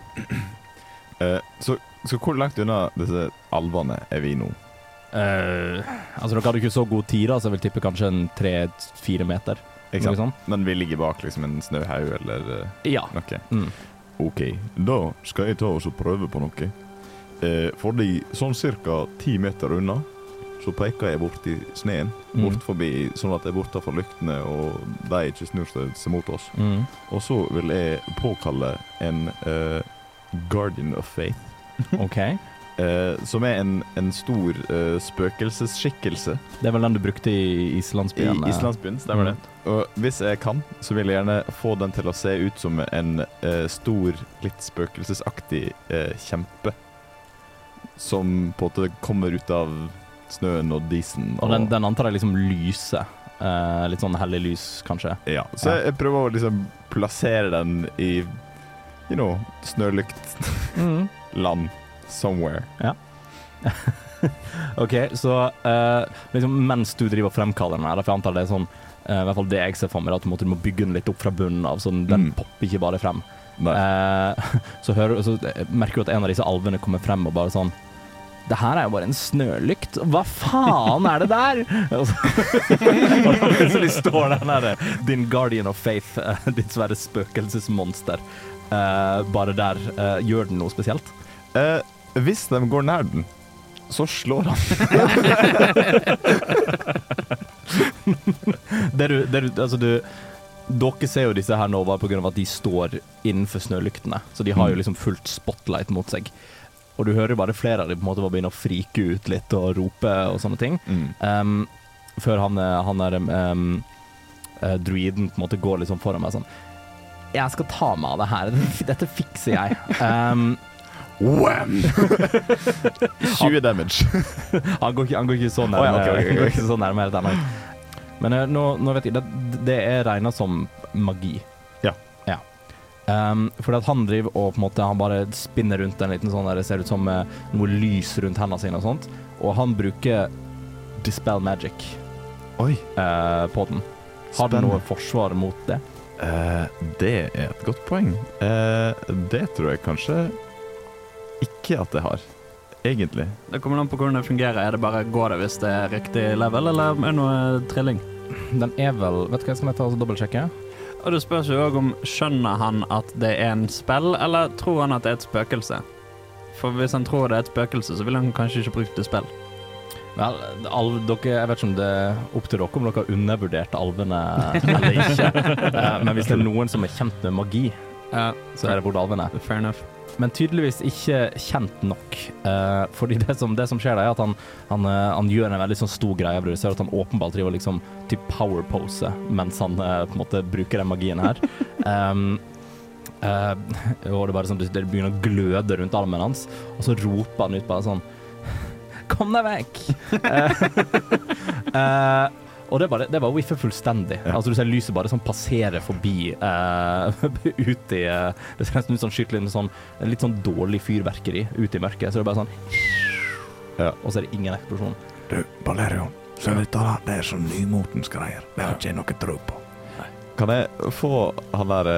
Uh, så, så hvor langt unna disse alvene er vi nå? Uh, altså, dere hadde ikke så god tid, da, så jeg vil tippe kanskje en tre-fire meter. Sant? Men vi ligger bak liksom en snøhaug eller uh, Ja. noe. Mm. OK, da skal jeg ta oss og prøve på noe. Eh, fordi sånn cirka ti meter unna så peker jeg bort i sneen, Mm. bort forbi, sånn at jeg er borte fra lyktene og de ikke snur seg mot oss. Mm. Og så vil jeg påkalle en eh, Guardian of Faith, OK. eh, som er en, en stor eh, spøkelsesskikkelse Det er vel den du brukte i i islandsbyen? I islandsbyen, stemmer det? Og hvis jeg kan, så vil jeg gjerne få den til å se ut som en stor, litt spøkelsesaktig kjempe. Som på en måte kommer ut av snøen og disen. Og den, den antar jeg liksom lyser. Eh, litt sånn hellig lys, kanskje. Ja, så Ja. jeg, prøver å liksom plassere den i You know, snølyktland Mm. somewhere. Ja. OK, så eh, liksom mens du driver og fremkaller den her, for jeg antar det er sånn eh, I hvert fall det jeg ser for meg, at du, må bygge den litt opp fra bunnen av, så den, den Mm. popper ikke bare frem. Eh, så, hører, så merker du at en av disse alvene kommer frem og bare sånn det her er jo bare en snølykt. Hva faen er det der?! Og så- plutselig står den der din guardian of faith, eh, ditt svære spøkelsesmonster, eh, bare der. Eh, gjør den noe spesielt? Eh, hvis de går nær den, så slår han. Det du, det du, altså du dere ser jo disse her nå bare pga. at de står innenfor snølyktene. Så de har jo Mm. liksom fullt spotlight mot seg. Og du hører jo bare flere av dem på en måte bare begynne å frike ut litt og rope og sånne ting. Um, før han, eh, han er um, uh, druiden på en måte går liksom foran meg sånn Jeg skal ta meg av det her. Dette fikser jeg. Um, Wham! 20 damage. han, går ikke, han går ikke så nærme. Oh, ja, okay, okay, okay. Han går ikke så nærme helt ennå. Men eh, nå, nå vet jeg Det, det er regna som magi. Ja. ja. Um, fordi at han driver og på en måte Han bare spinner rundt en liten sånn der det ser ut som uh, noe lys rundt hendene sine og sånt. Og han bruker dispel magic Oi. Uh, på den. Har du noe forsvar mot det? Uh, det er et godt poeng. Det tror jeg kanskje ikke at jeg har. Egentlig. Det kommer an på hvordan det fungerer. Er det bare går det hvis det er riktig level, eller er det noe trilling? Den er vel Vet du hva, skal jeg ta og dobbeltsjekke? Og det spørs jo òg om skjønner han at det er en spill, eller tror han at det er et spøkelse? For hvis han tror det er et spøkelse, så vil han kanskje ikke bruke det spill. Vel, alv, dere, jeg vet ikke om det er opp til dere om dere har undervurdert alvene eller ikke. Eh, Men hvis det er noen som er kjent med magi, Ja, så er det Vord alvene. fair enough. Men tydeligvis ikke kjent nok. Eh, fordi det som, det som skjer, da, er at han, han, eh, han gjør en veldig sånn stor greie. av det. Du ser at han åpenbart driver liksom typ powerpose mens han eh, på en måte bruker den magien her. Um, eh, og det bare sånn, det begynner å gløde rundt armen hans, og så roper han ut bare sånn Kom deg vekk! Eh, og det bare, det bare wiffer fullstendig. Altså Du ser lyset bare sånn passere forbi uh, ut i eh, Det ser nesten ut som sånn litt sånn, litt sånn dårlig fyrverkeri ute i mørket. Så det er bare sånn Ja. Og så er det ingen eksplosjon. Du, Balerion, så dette det er sånn nymotens greier. Det har ikke jeg noe tro på. Kan jeg få han der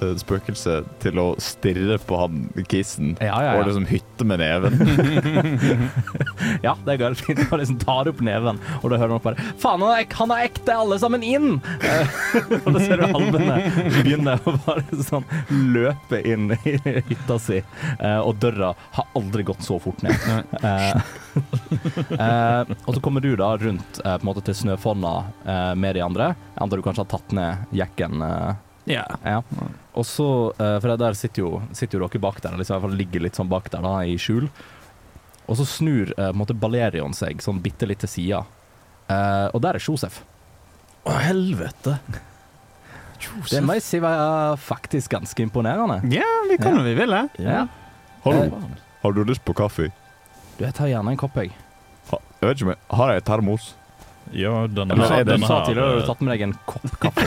uh, spøkelset til å stirre på han kissen Ja, ja, og liksom hytte med neven? ja, det går helt fint. Han liksom tar opp neven, og da hører man bare Faen, han har, han ekte alle sammen inn! Eh, og da ser du alvene begynne å bare sånn løpe inn i hytta si, og døra har aldri gått så fort ned. Eh, eh, og så kommer du da rundt på en måte til Snøfonna med de andre. Jeg antar du kanskje har tatt ned jekken. Eh, Ja. ja. Og så, eh, for der sitter jo, sitter jo dere bak der, liksom, i hvert fall ligger litt sånn bak der da, i skjul. Og så snur eh, på en måte Balerion seg sånn bitte litt til sida. Eh, og der er Josef. Å, helvete! Det må jeg si var faktisk ganske imponerende. ja, vi kan når vi vil, det. Ja. Hallo, har du lyst på kaffe? Du, jeg tar gjerne en kopp, jeg. Ha, jeg vet ikke jeg Har jeg termos? Ja, denne Du sa, her, du sa tidligere at du eh, hadde tatt med deg en kopp kaffe.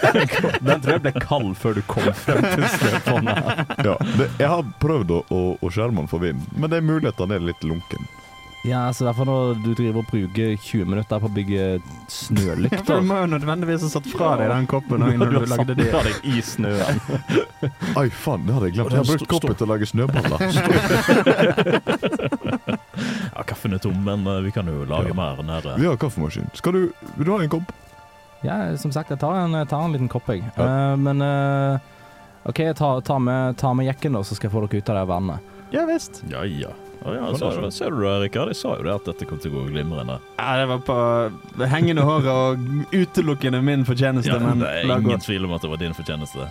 Den tror jeg ble kald før du kom frem til Snøfonna. Ja, det, jeg har prøvd å, å, å skjerme den for vind, men det er mulig at den er litt lunken. Ja, så derfor når du driver og bruker 20 minutter på å bygge snølykter du må jo nødvendigvis ha satt fra deg den koppen Når du, du har lagde satt det. fra deg i snøen. Ai, faen, det hadde jeg glemt. Jeg har brukt koppen til å lage snøballer. Kaffen er tom, men eh, vi kan jo lage Ja. mer nede. Vi har kaffemaskin. Skal du, vil du ha en kopp? Ja, som sagt, jeg tar en, jeg tar en liten kopp, jeg. Ja. Uh, men uh, OK, jeg tar, tar, med, tar, med jekken, da, så skal jeg få dere ut av det vannet. Ja visst. Ja, ja. Å, ja ser, du, ser du det, Rikard? Jeg sa jo det at dette kom til å gå glimrende. Ja, det var på hengende håret og utelukkende min fortjeneste, Ja, men det er ingen tvil om at det var din fortjeneste.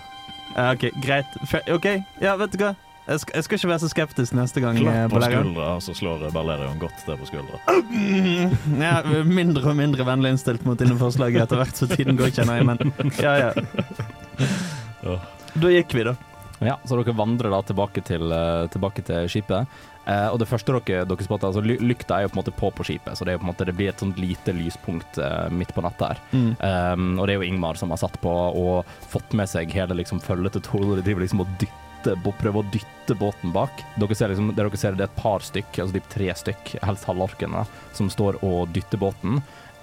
Ja, OK, greit. Fe- OK, ja, vet du hva? Jeg skal, jeg skal ikke være så skeptisk neste gang. Klapp på Balerion. skuldra, og så slår Balerion godt der på skuldra. Mm, Ja, mindre og mindre vennlig innstilt mot dine forslag etter hvert så tiden går, kjenner jeg, men ja, ja. Da gikk vi, da. Ja, Så dere vandrer da tilbake til, eh, tilbake til skipet. Eh, og det første dere, dere spotter, altså ly lykta er jo på en måte på på skipet, så det, er på en måte, det blir et sånt lite lyspunkt eh, midt på natta her. Mm. Um, og det er jo Ingmar som har satt på og fått med seg hele liksom, følget til Thor. De driver liksom og dytter, bo- prøver å dytte båten bak. Dere ser liksom, det dere ser det er et par stykk, altså typ tre stykk, helst halvorkene som står og dytter båten.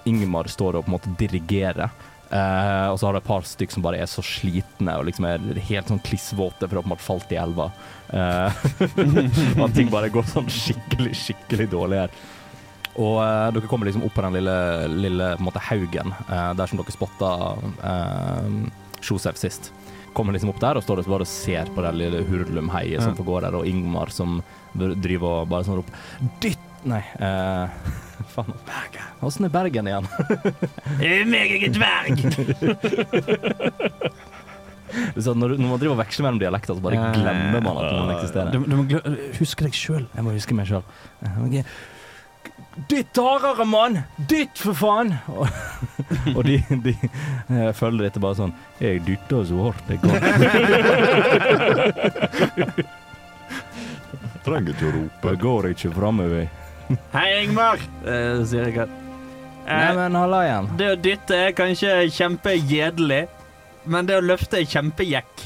Ingmar står og på en måte dirigerer. Uh, og så har det et par stykk som bare er så slitne og liksom er helt sånn klissvåte for å ha falt i elva. Uh, at ting bare går sånn skikkelig, skikkelig dårlig her. Og uh, dere kommer liksom opp på den lille, lille på måte, haugen der som dere spotta Josef sist. Kommer liksom opp der og står og bare ser på det lille hurlumheiet som får forgår der, og Ingmar som driver og bare sånn roper Dytt Nei, eh, faen. Åssen er Bergen igjen? Meg er dverg! Så sånn, når, når man driver og veksler mellom dialekter, så bare Ja, ja, ja. glemmer man at noen eksisterer. Du, du må huske deg sjøl. Jeg må huske meg sjøl. Dytt hardere, mann! Dytt, for faen! Og, og de, de følger etter bare sånn Jeg dytter så hardt jeg kan. Trenger ikke å rope. Det går ikke framover. Hei, Ingmar, eh, sier jeg. Eh, men halla igjen. det å dytte er kanskje kjempegjedelig, men det å løfte er kjempejekk.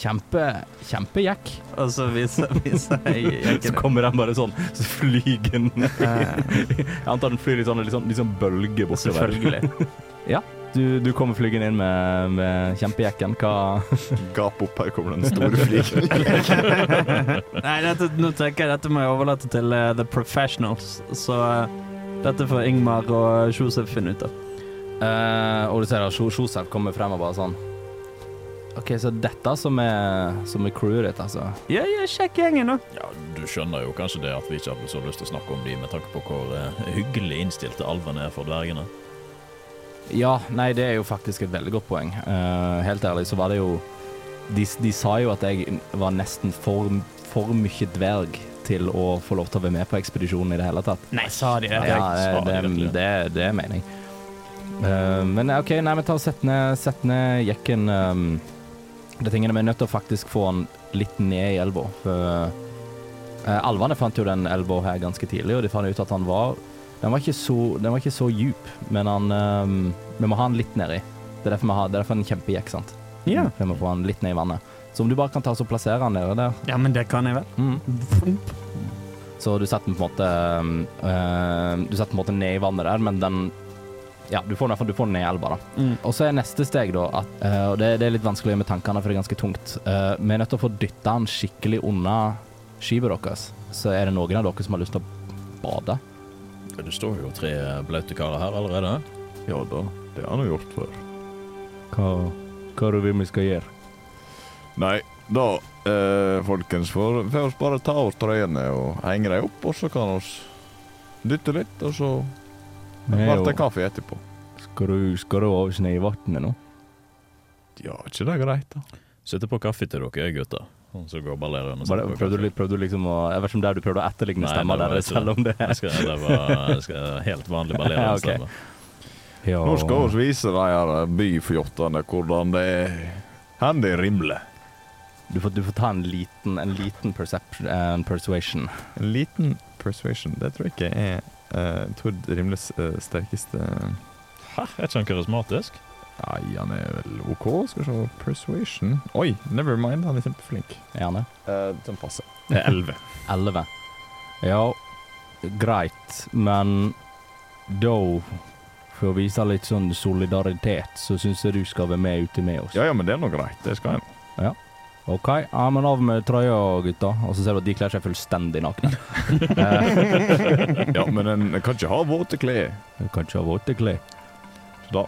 Kjempe, kjempejekk. Og så viser, viser jeg Så kommer den bare sånn så flygende Eh, Jeg antar den flyr litt sånn, litt sånn, litt sånn bølge bortover. Selvfølgelig. Du, du kommer flygende inn med, med kjempejekken. Hva Gap opp, her kommer den store flygen Nei, dette, nå tenker jeg dette må jeg overlate til uh, the professionals. Så uh, dette får Ingmar og Josef finne ut av. Uh, og du ser at Josef kommer frem og bare sånn OK, så dette som er, som er crewet ditt, altså. Ja, ja, sjekk gjengen, da. Ja, Du skjønner jo kanskje det at vi ikke hadde så lyst til å snakke om de med tanke på hvor eh, hyggelig innstilte alvene er for dvergene. Ja, nei, det er jo faktisk et veldig godt poeng. Eh, helt ærlig så var det jo de, de sa jo at jeg var nesten for, for mye dverg til å få lov til å være med på ekspedisjonen i det hele tatt. Nei, sa de det? Ja, sa det, det, det, det er mening. Uh, men OK, nei, men ta og sett ned, sett ned jekken. Um, det tingene Vi er nødt til å faktisk få den litt ned i elva. For eh, alvene fant jo den elva her ganske tidlig, og de fant ut at han var Den var ikke så, den var ikke så djup, men han um, Vi må ha den litt nedi. Det er derfor vi har, det er derfor en kjempejekk, sant. Ja. Vi må få den litt ned i vannet. Så om du bare kan ta oss og plassere den nede der ja, men det kan jeg vel. Mm. Så du setter den på en måte eh, Du setter den på en måte ned i vannet der, men den Ja, du får den, du får den ned i elva, da. Mm. Og så er neste steg, da, at eh, Og det, det er litt vanskelig med tankene, for det er ganske tungt. Eh, vi er nødt til å få dytta den skikkelig unna skipet deres. Så er det noen av dere som har lyst til å bade? Det står jo tre blaute karer her allerede. Ja da, det har han jo gjort før. Hva, hva du vil vi skal gjøre? Nei, da, eh, folkens, får vi bare ta av oss trøyene og henge dem opp, og så kan vi dytte litt, og så blir det kaffe etterpå. Skal du, skal du over ned i vannet nå? Ja, er ikke det greit, da? Sitter på kaffe til dere, gutter. Så går ballerene og setter på prøvde, du, kaffe. prøvde du liksom å Jeg vet ikke om det er du prøvde å etterligne stemma deres, selv om det Jeg skal, det var jeg skal, helt vanlig ballerende okay. Ja. Nå skal vi vise de her byfjottene hvordan det er Hen det rimler. Du får, du får ta en liten, en liten perception, en persuasion. En liten persuasion, det tror jeg ikke er uh, Tord Rimles uh, sterkeste Hæ, er ikke han karismatisk? Nei, han er vel OK. Skal vi se Persuasion. Oi, never mind, han er kjempeflink. Gjerne. Uh, den passer. Det er elleve. Elleve. Ja, greit, men da for å vise litt sånn solidaritet, så syns jeg du skal være med ute med oss. Ja, ja, men det er nå greit. Det skal jeg. OK, ja, men av med trøya, gutta. Og så ser du at de kler seg fullstendig nakne. Ja, men en kan ikke ha våte klær. Du kan ikke ha våte klær. Så da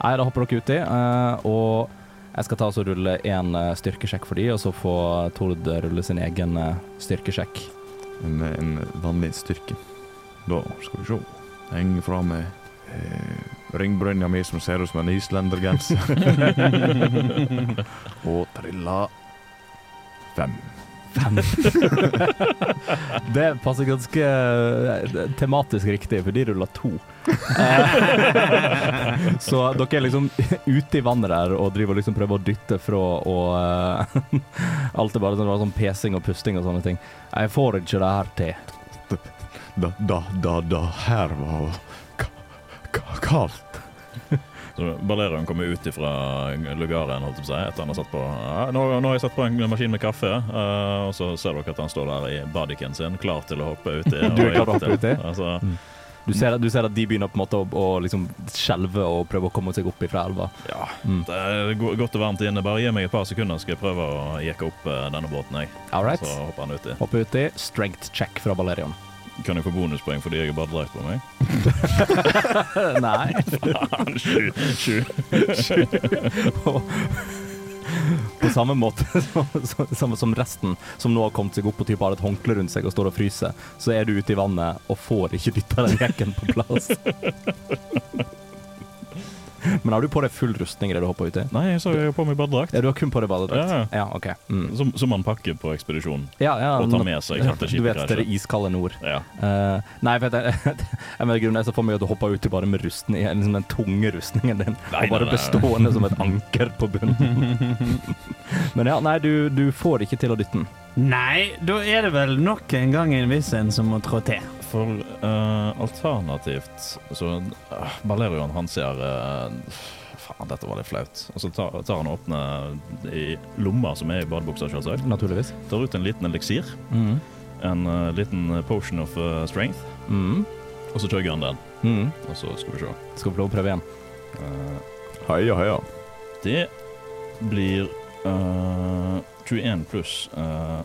Nei, da hopper dere uti, eh, og jeg skal ta og rulle en eh, styrkesjekk for de, og så får Tord rulle sin egen eh, styrkesjekk. en, en vanlig styrke. Da skal vi se. Henge fra med eh, ringbrynja mi som ser ut som en islendergenser. Og trilla fem. Fem. Det passer ganske eh, tematisk riktig, for de ruller to. Så dere er liksom ute i vannet der og driver liksom prøver å dytte fra og eh, Alt er bare sånn, sånn pesing og pusting og sånne ting. Jeg får ikke det her til. Da, da, da, da her var kaldt. Så Balerion kommer ut ifra lugaren holdt seg, etter han har satt på ja, nå, nå har jeg satt på en maskin med kaffe, uh, og så ser dere at han står der i bodyken sin, klar til å hoppe uti. Du er klar til å hoppe uti? Altså, Du ser, du ser at de begynner på en måte å, å liksom skjelve og prøve å komme seg opp ifra elva. ja, Mm. det er godt og varmt inne. Bare gi meg et par sekunder, skal jeg prøve å jekke opp eh, denne båten. jeg. All right. Så hopper han uti. Hoppe uti. Strength check fra Balerion. Kan jeg få bonuspoeng fordi jeg har badedrakt på meg? Nei. Faen, sju. sju. På samme måte som, som, som, som resten, som nå har kommet seg opp og typ har et håndkle rundt seg og står og fryser, så er du ute i vannet og får ikke dytta den jekken på plass. Men har du på deg full rustning idet du hopper uti? Nei, så så jeg har på meg badedrakt. Ja, du har kun på deg badedrakt? Ja. Ja, OK. Mm. Som, som man pakker på ekspedisjon Ja, ja, og tar med seg Du vet, det er det iskalde nord. Ja. Uh, nei, vet jeg, jeg mener grunnen er så for meg at du hopper uti bare med rustning, liksom den tunge rustningen din, Nei, og bare nei, nei. bestående som et anker på bunnen. Men ja, nei, du, du får ikke til å dytte den. Nei, da er det vel nok en gang en viss en som må trå til. For uh, alternativt så uh, Balerion, han ser uh, Faen, dette var litt flaut. Og så tar, tar han og åpner i lomma som er i badebuksa, selvsagt. Naturligvis. Tar ut en liten eliksir. Mm. En uh, liten potion of strength. Mm. Og så chugger han den. Mm. Og så skal vi se. Skal vi få lov å prøve igjen? Uh, Heia, heia. det blir eh, 21 pluss uh,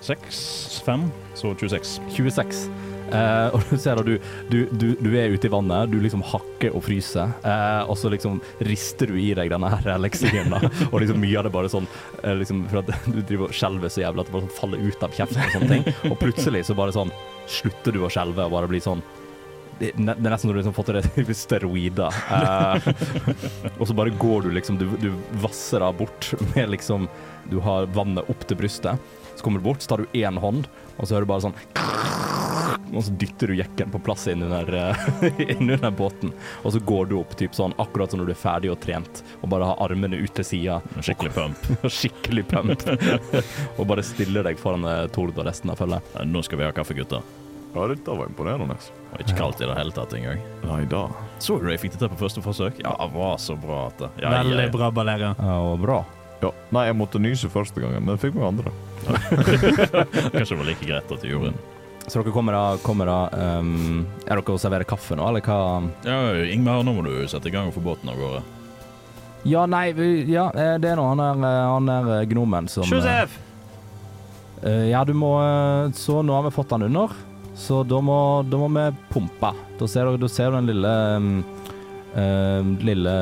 6 5, så 26. 26. Eh, og du ser at du, du, du, du er ute i vannet, du liksom hakker og fryser, eh, og så liksom rister du i deg denne her leksingen. Og liksom mye av det bare sånn eh, liksom, For at du driver og skjelver så jævlig at det bare sånn faller ut av kjeften og sånne ting. Og plutselig så bare sånn slutter du å skjelve og bare blir sånn det det er nesten som du liksom fått i deg steroider. Og så bare går du liksom Du, du vasser av bort med liksom Du har vannet opp til brystet. Så kommer du bort, så tar du én hånd, og så hører du bare sånn Og så dytter du jekken på plass innunder uh, under båten. Og så går du opp typ sånn akkurat som når du er ferdig og trent, og bare har armene ut til sida. Skikkelig pump. Skikkelig pump. og bare stiller deg foran uh, Tord og resten av følget. Nå skal vi ha kaffe, gutter. Ja, dette var imponerende. Og ikke kaldt i det hele tatt engang. Nei da. Så du jeg fikk det til på første forsøk? Ja, det var så bra at det ja, Veldig bra, Balera. Ja, og bra. Ja. Nei, jeg måtte nyse første gangen, men det fikk meg andre. Kanskje det var like greit at du gjorde det. Så dere kommer da, kommer da um, Er dere og serverer kaffe nå, eller hva? Ja, Ingmar, nå må du sette i gang og få båten av gårde. Ja, nei, vi- ja, eh, det er nå han er, eh, han er eh, gnomen som eh, Josef! eh, Ja, du må eh, Så nå har vi fått han under, så da må, da må vi pumpe. Da ser du, da ser du den lille um, eh, Lille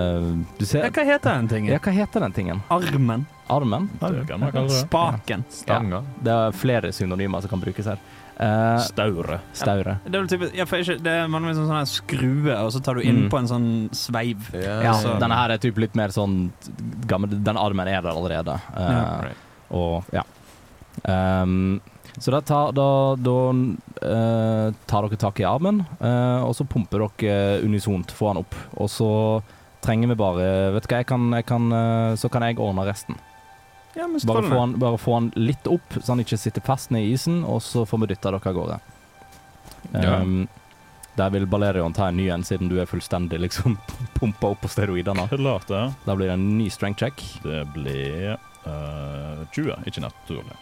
Du Ja, ser hva heter den tingen? Ja, hva heter den tingen? Armen? Armen? Armen. Spaken? Stanga. Det er flere synonymer som kan brukes her. Eh, Staure. staure. Det er vel typisk, ja, for ikke, det er vanligvis en sånn skrue, og så tar du inn Mm. på en sånn sveiv. Ja, så- denne her er typ litt mer sånn gammel Den armen er der allerede. Uh, yeah, right. Og ja. Ehm, så da, tar, da, da eh, tar dere tak i armen, eh, og så pumper dere unisont, få han opp. Og så trenger vi bare Vet du hva, jeg kan, jeg kan, eh, så kan jeg ordne resten. Ja, men Bare få, han, bare få han litt opp, så han ikke sitter fast ned i isen, og så får vi dytta dere av gårde. Ja. Ehm, der vil Balerion ta en ny en, siden du er fullstendig liksom pumpa opp på steroidene. Klart det. Da blir det en ny strength check. Det blir uh, 20, ikke naturlig.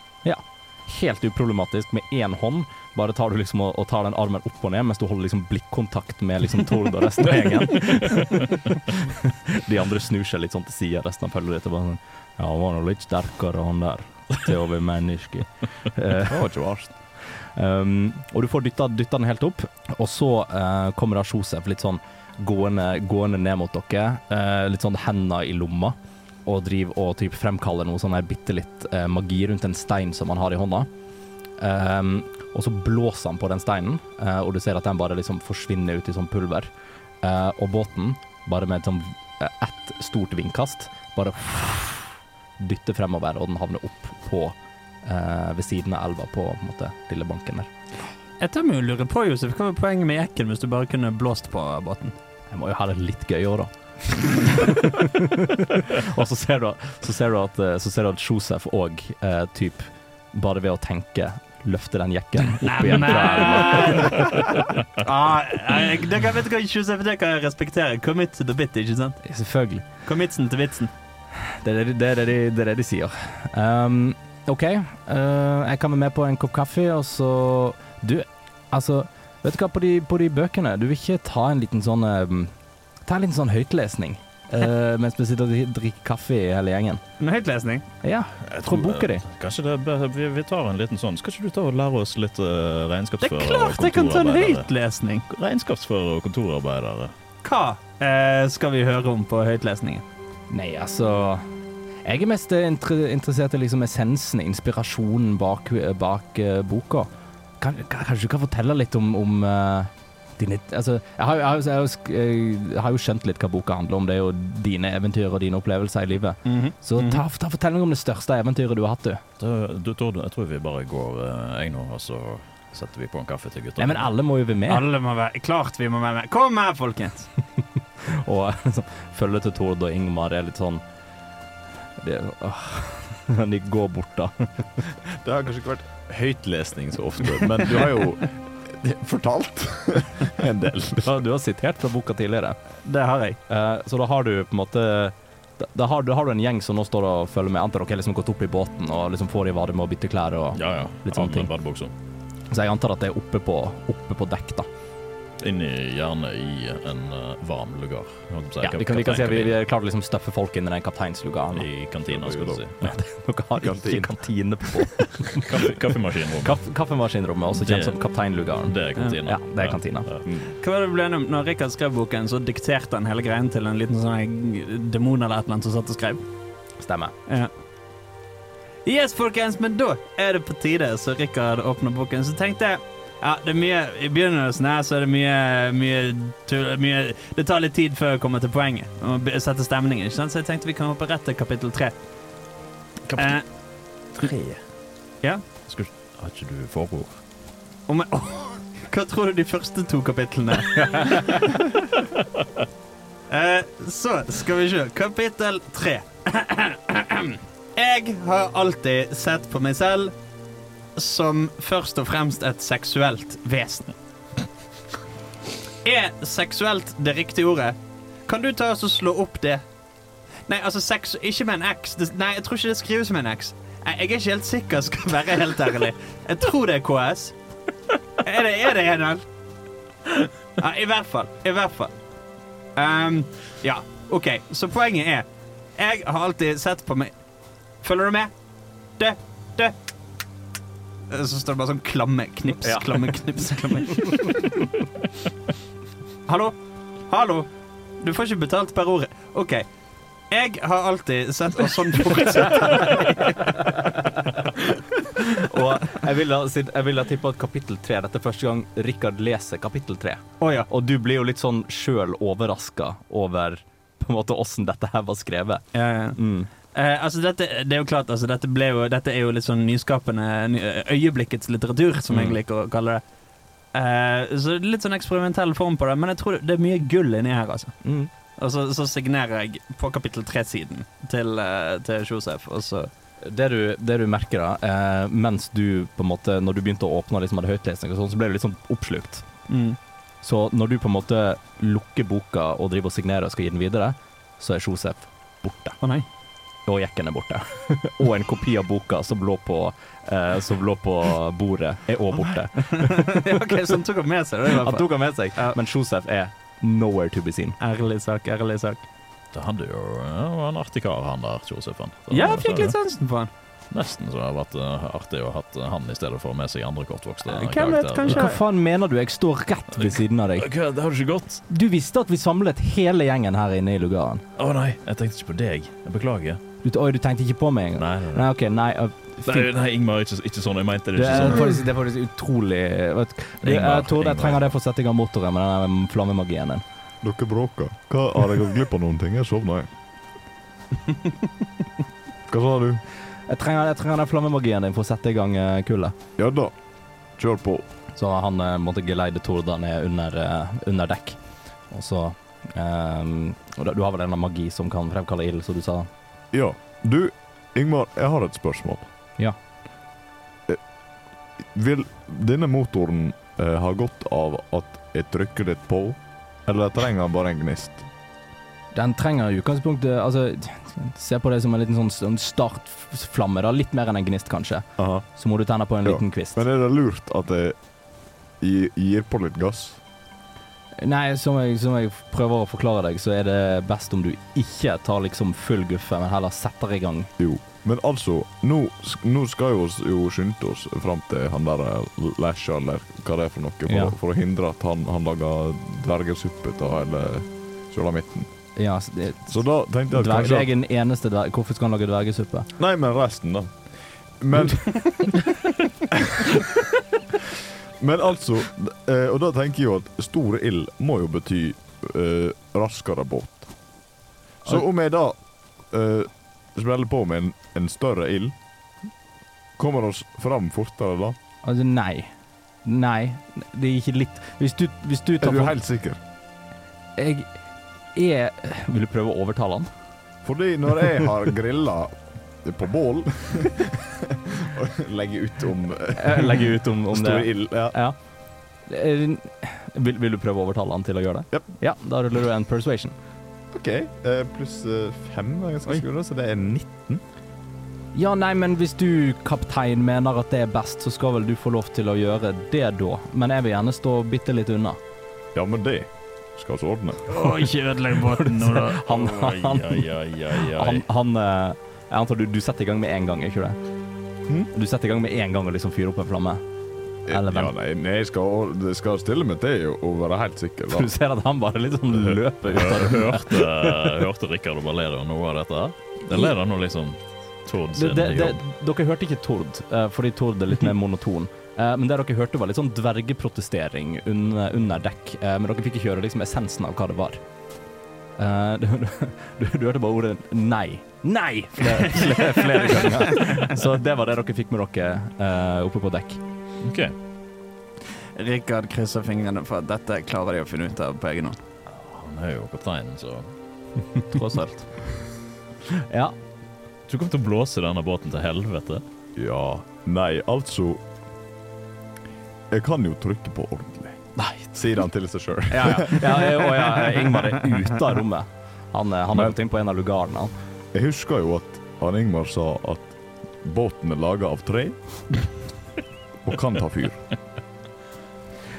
Helt uproblematisk med én hånd. Bare tar du liksom og, og tar den armen opp og ned mens du holder liksom blikkontakt med liksom Tord og resten av gjengen. De andre snur seg litt sånn til sida, resten av følget ditt og bare sånn Ja, han var nå litt sterkere, han der, til å bli menneske. Det var ikke verst. Um, og du får dytta, dytta den helt opp, og så uh, kommer da Josef litt sånn gående, gående ned mot dere, uh, litt sånn henda i lomma, og driver og typ fremkaller noe sånn her bitte litt eh, magi rundt en stein som han har i hånda. Um, og så blåser han på den steinen, uh, og du ser at den bare liksom forsvinner ut i sånn pulver. Uh, og båten, bare med et sånn eh, ett stort vindkast, bare dytter fremover, og den havner opp på uh, ved siden av elva på, på måte, lille banken der. Jeg tar meg å lure på, Josef, hva var poenget med jekken hvis du bare kunne blåst på båten? Jeg må jo ha det litt gøy òg, da. og så ser du, så ser du at, eh, så ser du at Josef òg, eh, typ, bare ved å tenke, løfter den jekken opp igjen Nei elva. ah, jeg, det kan, vet du hva, Josef, det kan jeg respektere. Commit to the bit, ikke sant? Selvfølgelig. Commitsen til vitsen. Det er det, det, er det, de, det, er det de sier. Um, OK, uh, jeg kan være med på en kopp kaffe, og så Du, altså Vet du hva, på de, på de bøkene, du vil ikke ta en liten sånn um, Ta en liten sånn høytlesning eh, mens vi sitter og drikker kaffe i hele gjengen. En høytlesning. Ja, Jeg tror boka di. Kanskje det, vi, vi tar en liten sånn Skal ikke du ta og lære oss litt uh, Det er regnskapsfører klart jeg kan ta en høytlesning. Regnskapsfører og kontorarbeidere. Hva eh, skal vi høre om på høytlesningen? Nei, altså Jeg er mest eh, inter interessert i liksom essensen, inspirasjonen bak, bak eh, boka. Kan, kan, kanskje du kan fortelle litt om, om eh, dine Altså, jeg har, jeg, har, jeg, har jo skjønt litt hva boka handler om. Det er jo dine eventyr og dine opplevelser i livet. Så ta, ta Fortell meg om det største eventyret du har hatt, du. Da, du, du jeg tror vi bare går uh, jeg nå, og så setter vi på en kaffe til gutta. Nei, men alle må jo være med. Alle må være Klart vi må være med. Kom her, folkens! Og liksom, følget til Tord og Ingmar er litt sånn det, åh, De går bort, da. Det har kanskje ikke vært høytlesning så ofte, men du har jo fortalt en del. Du har, du har sitert fra boka tidligere. Det har jeg. Eh, så da har du på en måte da, da, har, da har du en gjeng som nå står og følger med. Antar dere har liksom gått opp i båten og liksom får i vare med å bytte klær. Og, Ja, ja. Litt sånne ting. Så jeg antar at det er oppe på, oppe på dekk, da. Inni, gjerne i en uh, varm lugar. si. Ja, vi kan, vi kan si at vi, vi er å liksom støffe folk inn i den kapteinslugaren. I kantina, skulle du si. Ja. Dere har ikke kantine på kaffemaskinrommet. Kaff, Kaffemaskinrommet, også kjent Det- som kapteinlugaren. Det er kantina. Ja, det er kantina. Ja. Hva var det ble enige om? Når Rikard skrev boken, så dikterte han hele greien til en liten sånn demon eller et eller annet som satt og skrev. Stemmer. Ja. Yes, folkens, men da er det på tide, så Rikard åpner boken. Så tenkte jeg ja, det er mye I begynnelsen her så er det mye, mye, mye Det tar litt tid før jeg kommer til poenget. Og setter sette stemningen, ikke sant? Så jeg tenkte vi kan hoppe rett til kapittel tre. Eh, Tre? Ja. Skal, har ikke du forord? om jeg, hva tror du de første to kapitlene eh, Så skal vi se. Kapittel tre. Jeg har alltid sett på meg selv som først og fremst et seksuelt vesen. Er seksuelt det riktige ordet? Kan du ta oss og slå opp det? Nei, altså sex Ikke med en X. Nei, jeg tror ikke det skrives med en X. Jeg er ikke helt sikker, skal være helt ærlig. Jeg tror det er KS. Er det er det Enel? Ja, i hvert fall. I hvert fall. Um, ja, OK. Så poenget er Jeg har alltid sett på meg Følger du med? Det, det Så står det bare sånn klamme, knips, Ja. klamme, knips, klamme. Hallo? Hallo? Du får ikke betalt per ord. OK. Jeg har alltid sett Og sånn fortsetter Og jeg vil ha, jeg vil da tippa at kapittel tre Dette er første gang Rikard leser kapittel tre. Oh, ja. Og du blir jo litt sånn sjøl overraska over på en måte åssen dette her var skrevet. ja, ja. Mm. Eh, altså dette, det er jo klart, altså dette, jo, dette er jo litt sånn nyskapende øyeblikkets litteratur, som jeg Mm. liker å kalle det. Eh, så litt sånn eksperimentell form på det, men jeg tror det er mye gull inni her, altså. Mm. Og så, så signerer jeg på kapittel tre-siden til, uh, til Josef, og så Det, du, det du merker da, eh, mens du på en måte Når du begynte å åpne liksom, høytlesning, og sånn, så ble du litt sånn oppslukt. mm. Så når du på en måte lukker boka og driver og signerer og skal gi den videre, så er Josef borte. Å nei. Og jekken er borte. og en kopi av boka som lå på, eh, som lå på bordet, er òg borte. Ja, OK, så han tok han med seg det, Han tok han med seg, Ja. men Josef er nowhere to be seen. Ærlig sak, ærlig sak. Det hadde jo ja, var en artig kar, han der, Josefen. Ja, jeg fikk litt sansen på han. Nesten så det hadde vært eh, artig å ha han i stedet for med seg andre kortvokste Hvem vet, karakterer. kanskje- Hva faen mener du? Jeg står rett ved siden av deg. Hva, det har du ikke gått? Du visste at vi samlet hele gjengen her inne i lugaren. Å nei, jeg tenkte ikke på deg. Jeg beklager. Du, oi, du tenkte ikke på meg engang? Nei, nei, nei. Nei, OK, nei. uh, Nei, nei Ingmar, ikke, ikke sånn. Jeg mente det Det ikke er, sånn. faktisk, det er faktisk utrolig vet, du, Ingvar, Jeg tror jeg trenger det for å sette i gang motoren med den flammemagien din. Dere bråker. Hva, har jeg gått glipp av noen ting? Jeg sovna, jeg. Hva sa du? Jeg trenger, jeg trenger den flammemagien din for å sette i gang eh, kullet. Ja da. Kjør på. Så han eh, måtte geleide Torda ned under, eh, under dekk. Og så um, Du har vel en magi som kan fremkalle ild, som du sa? Ja. Du, Ingmar, jeg har et spørsmål. Ja. Vil denne motoren eh, ha godt av at jeg trykker litt på, eller trenger han bare en gnist? Den trenger i utgangspunktet Altså, se på det som en liten sånn, sånn startflamme. da Litt mer enn en gnist, kanskje. Aha. Så må du tenne på en Ja. liten kvist. Men er det lurt at jeg gir på litt gass? Nei, som jeg, som jeg prøver å forklare deg, så er det best om du ikke tar liksom full guffe, men heller setter i gang. Jo. Men altså, nå, nå skal vi jo skynde oss fram til han der Lasha, eller hva det er for noe, for, Ja. for å hindre at han, han lager dvergesuppe av hele sulamitten. Ja, så det, Så da tenkte jeg dverg, er den eneste dverg. Hvorfor skal han lage dvergesuppe? Nei, men resten, da. Men Men altså eh, Og da tenker jeg jo at store ild må jo bety uh, raskere båt. Så om jeg da uh, smeller på med en, en større ild, kommer oss fram fortere da? Altså, nei. Nei, det er ikke litt Hvis du, hvis du tar Er du helt sikker? Jeg Vil du prøve å overtale han? Fordi når jeg har grilla på bål og legger ut om legger ut om, om stor det. ild ja. Ja. Eh, Vil, vil du prøve å overtale han til å gjøre det? Yep. Ja, da ruller du en persuasion. OK. Eh, pluss eh, fem så det er 19. Ja, nei, men hvis du, kaptein, mener at det er best, så skal vel du få lov til å gjøre det da. Men jeg vil gjerne stå bitte litt unna. Ja, men det skal vi ordne. Å, ikke ødelegg båten nå, da. Han, han, han, han eh, Jeg antar du, du setter i gang med en gang, ikke det? Hm? Du setter i gang med en gang og liksom fyrer opp en flamme. Eller ja, nei, nei, jeg skal, jeg skal stille meg til å være helt sikker. Da. du ser at han bare sånn løper ut av rommet. Hørte, hørte Rikard og Valeria noe av dette? Eller er Det nå liksom Tord sin det, det, jobb. dere hørte ikke Tord, eh, fordi Tord er litt mer monoton. Eh, Men det dere hørte var litt sånn dvergeprotestering under, under dekk, eh, men dere fikk ikke høre liksom essensen av hva det var. Eh, Du, du, du hørte bare ordet 'nei'. Nei! Flere, flere, flere ganger. Så det var det dere fikk med dere eh, oppe på dekk. Ok. Rikard krysser fingrene for at dette klarer de å finne ut av på egen hånd. Han er jo kapteinen, så Tross alt. Ja. Du kommer til å blåse denne båten til helvete. Ja, nei, altså Jeg kan jo trykke på ordentlig, Nei. sier han til seg sjøl. Ja, ja. ja, og ja, Ingmar er ute av rommet. Han, eh, han har gått inn på en av lugarene. Jeg husker jo at han Ingmar sa at båten er laga av tre og kan ta fyr.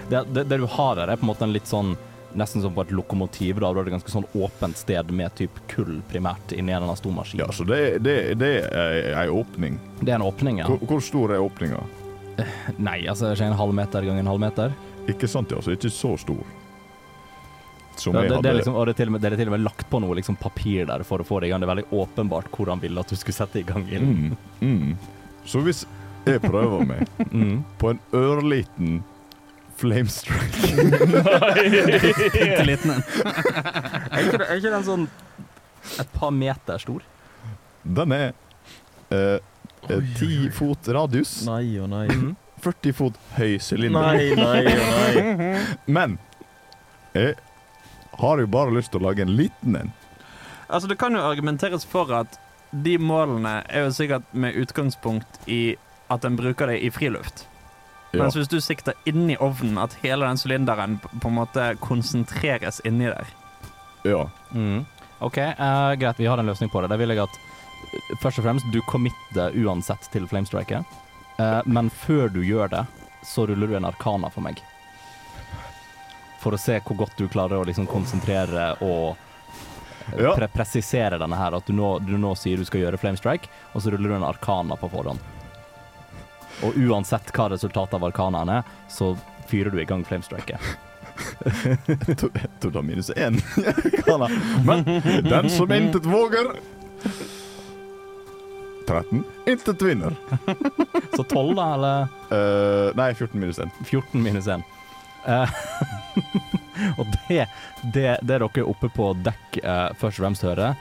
Det, det, det du har her, er på en måte en litt sånn Nesten som på et lokomotiv. Da Du har et ganske sånn åpent sted med typ kull primært inni en stor maskin. Ja, så det, det, det er ei åpning. Det er en åpning, ja. Hvor, hvor stor er åpninga? Nei, altså ikke en halv meter ganger en halv meter. Ikke sant, ja, så ikke så stor. Som Ja, jeg hadde det, er liksom, og det er, til og med, det er til og med lagt på noe liksom, papir der for å få det i gang. Det er veldig åpenbart hvor han ville at du skulle sette i gang ilden. mm, mm. Så hvis jeg prøver meg Mm. på en ørliten flamestrike Bitte liten en. Er, ikke, er ikke den sånn et par meter stor? Den er eh, eh, 10 fot radius, Nei og nei. Mm. 40 fot høy sylinder. Nei, nei og nei. Men jeg har jo bare lyst til å lage en liten en. Altså, det kan jo argumenteres for at de målene er jo sikkert med utgangspunkt i at en bruker det i friluft. Ja. Mens hvis du sikter inni ovnen, at hele den sylinderen på en måte konsentreres inni der. ja. Mm. OK, uh, greit, vi har en løsning på det. Da vil jeg at eh, først og fremst du committer uansett til flamestriket. uh, men før du gjør det, så ruller du en arkana for meg. For å se hvor godt du klarer å liksom konsentrere og eh, Ja. pre presisere denne her. At du nå, du nå sier du skal gjøre flamestrike, og så ruller du en arkana på forhånd. Og uansett hva resultatet av arkanaen er, så fyrer du i gang flamestriket. Jeg tror det er minus én. Men den som intet våger 13. Intet vinner. Så 12, da, eller? Uh, nei, 14 minus 1. 14 minus 1. Uh, og det, det, det dere er oppe på dekk uh, først og fremst hører,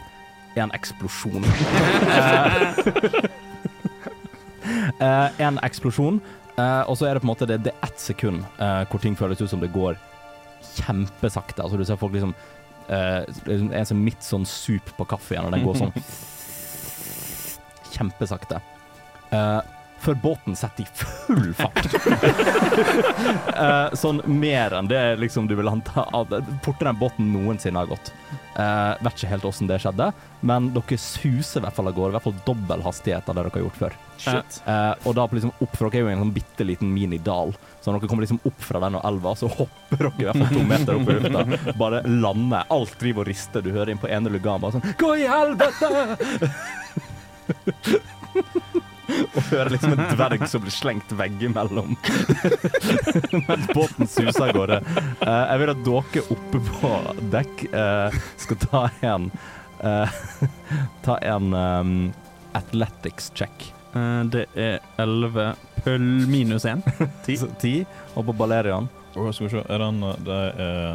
er en eksplosjon. Eh, eh, en eksplosjon, eh, og så er det på en måte det, det er ett sekund eh, hvor ting føles ut som det går kjempesakte. Altså du ser folk liksom eh, liksom En som midt sånn sup på kaffe igjen, og den går sånn kjempesakte. Uh, før båten setter i full fart. uh, sånn mer enn det liksom du vil anta. Fortere enn båten noensinne har gått. Uh, vet ikke helt åssen det skjedde, men dere suser i hvert fall av gårde. I hvert fall dobbel hastighet av det dere har gjort før. Shit. Eh, og da liksom opp, for dere er jo i en sånn bitte liten minidal, så når dere kommer liksom opp fra den og elva, så hopper dere i hvert fall to meter opp i lufta. Bare lander. Alt driver og rister. Du hører inn på ene lugan bare sånn Gå i helvete! Og hører liksom en dverg som blir slengt veggimellom mens båten suser av gårde. Eh, jeg vil at dere oppe på dekk eh, skal ta en eh, Ta en um, athletics check. Eh, det er 11 pøll minus 1. Ti. Ti. Og på Balerian. oh, skal vi se. Er den eh, Det er,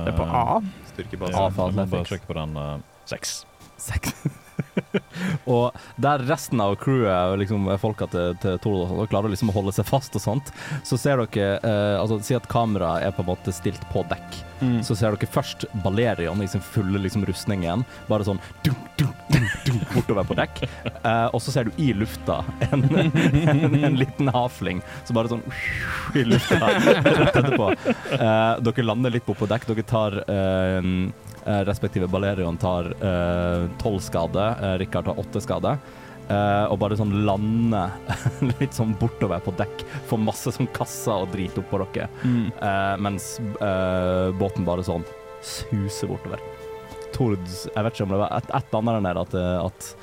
Det er på A. Styrkebase. Ja, A for athletics. jeg må bare sjekke på den. eh, Seks. Seks. og der resten av crewet, liksom folka til, til Tord klarer liksom å holde seg fast og sånt, så ser dere eh, Altså, si at kameraet er på en måte stilt på dekk. Mm. Så ser dere først Balerion i sin fulle liksom, rustning igjen, bare sånn dum, dum, dum, dum, bortover på dekk. Eh, og så ser du i lufta en, en, en liten havfling som bare sånn i lufta rett etterpå. Eh, dere lander litt på dekk. Dere tar eh, respektive Balerion tar tolv skade, eh, Rikard tar åtte skade. eh, og bare sånn lande litt sånn bortover på dekk. Får masse sånn kasser og drit oppå dere, Mm. eh, mens eh, båten bare sånn suser bortover. Tord, jeg vet ikke om det var et, et eller annet der nede at, eh, at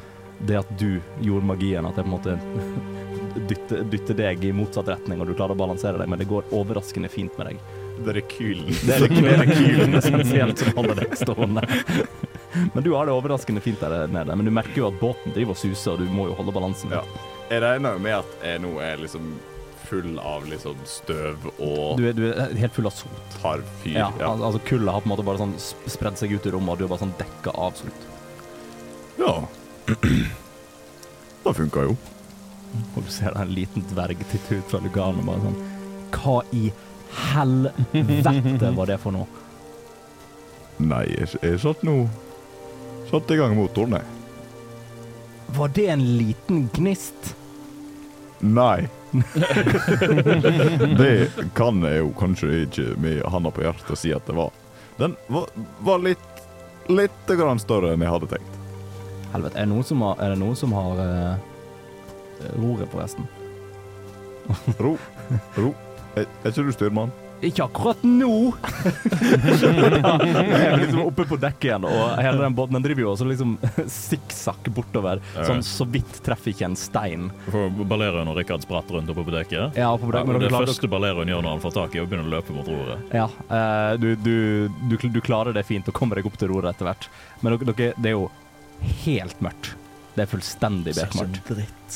det at du gjorde magien, at det på en måte dytter, dytter deg i motsatt retning, og du klarer å balansere deg, men det går overraskende fint med deg. Det er rekylen. Det er rekylen essensielt som holder deg stående. Men du har det overraskende fint der nede. Men du merker jo at båten driver og suser, og du må jo holde balansen. Ja. Jeg regner jo med at jeg nå er liksom full av liksom støv og Du, er, du er helt full av sot. tar fyr. Ja, Ja. al- altså Kullet har på en måte bare sånn sp- spredd seg ut i rommet, og du er bare sånn dekka av sot. ja. Det funka jo. Og du ser en liten dverg titte ut fra luganen og bare sånn Hva i helvete var det for noe? Nei, jeg, jeg satt nå Satt i gang motoren, jeg. Var det en liten gnist? Nei. det kan jeg jo kanskje ikke med handa på hjertet si at det var. Den var, var litt Litt grann større enn jeg hadde tenkt. Helvete, er det noen som har, er noen som har uh, roret, forresten? Ro. Ro. Er, ikke du styrmann? Ikke akkurat nå! jeg er liksom oppe på dekket igjen, og hele den båten den driver jo også liksom sikksakk bortover. Sånn så vidt treffer ikke en stein. For og Rikard spratter rundt oppe på dekket. Ja, på dekket, men det klarer, første Balerion gjør når han får tak i, er å begynne å løpe mot roret. ja, eh, du, du, du, du klarer det fint og kommer deg opp til roret etter hvert. Men dere, det er jo helt mørkt. Det er fullstendig bekmørkt.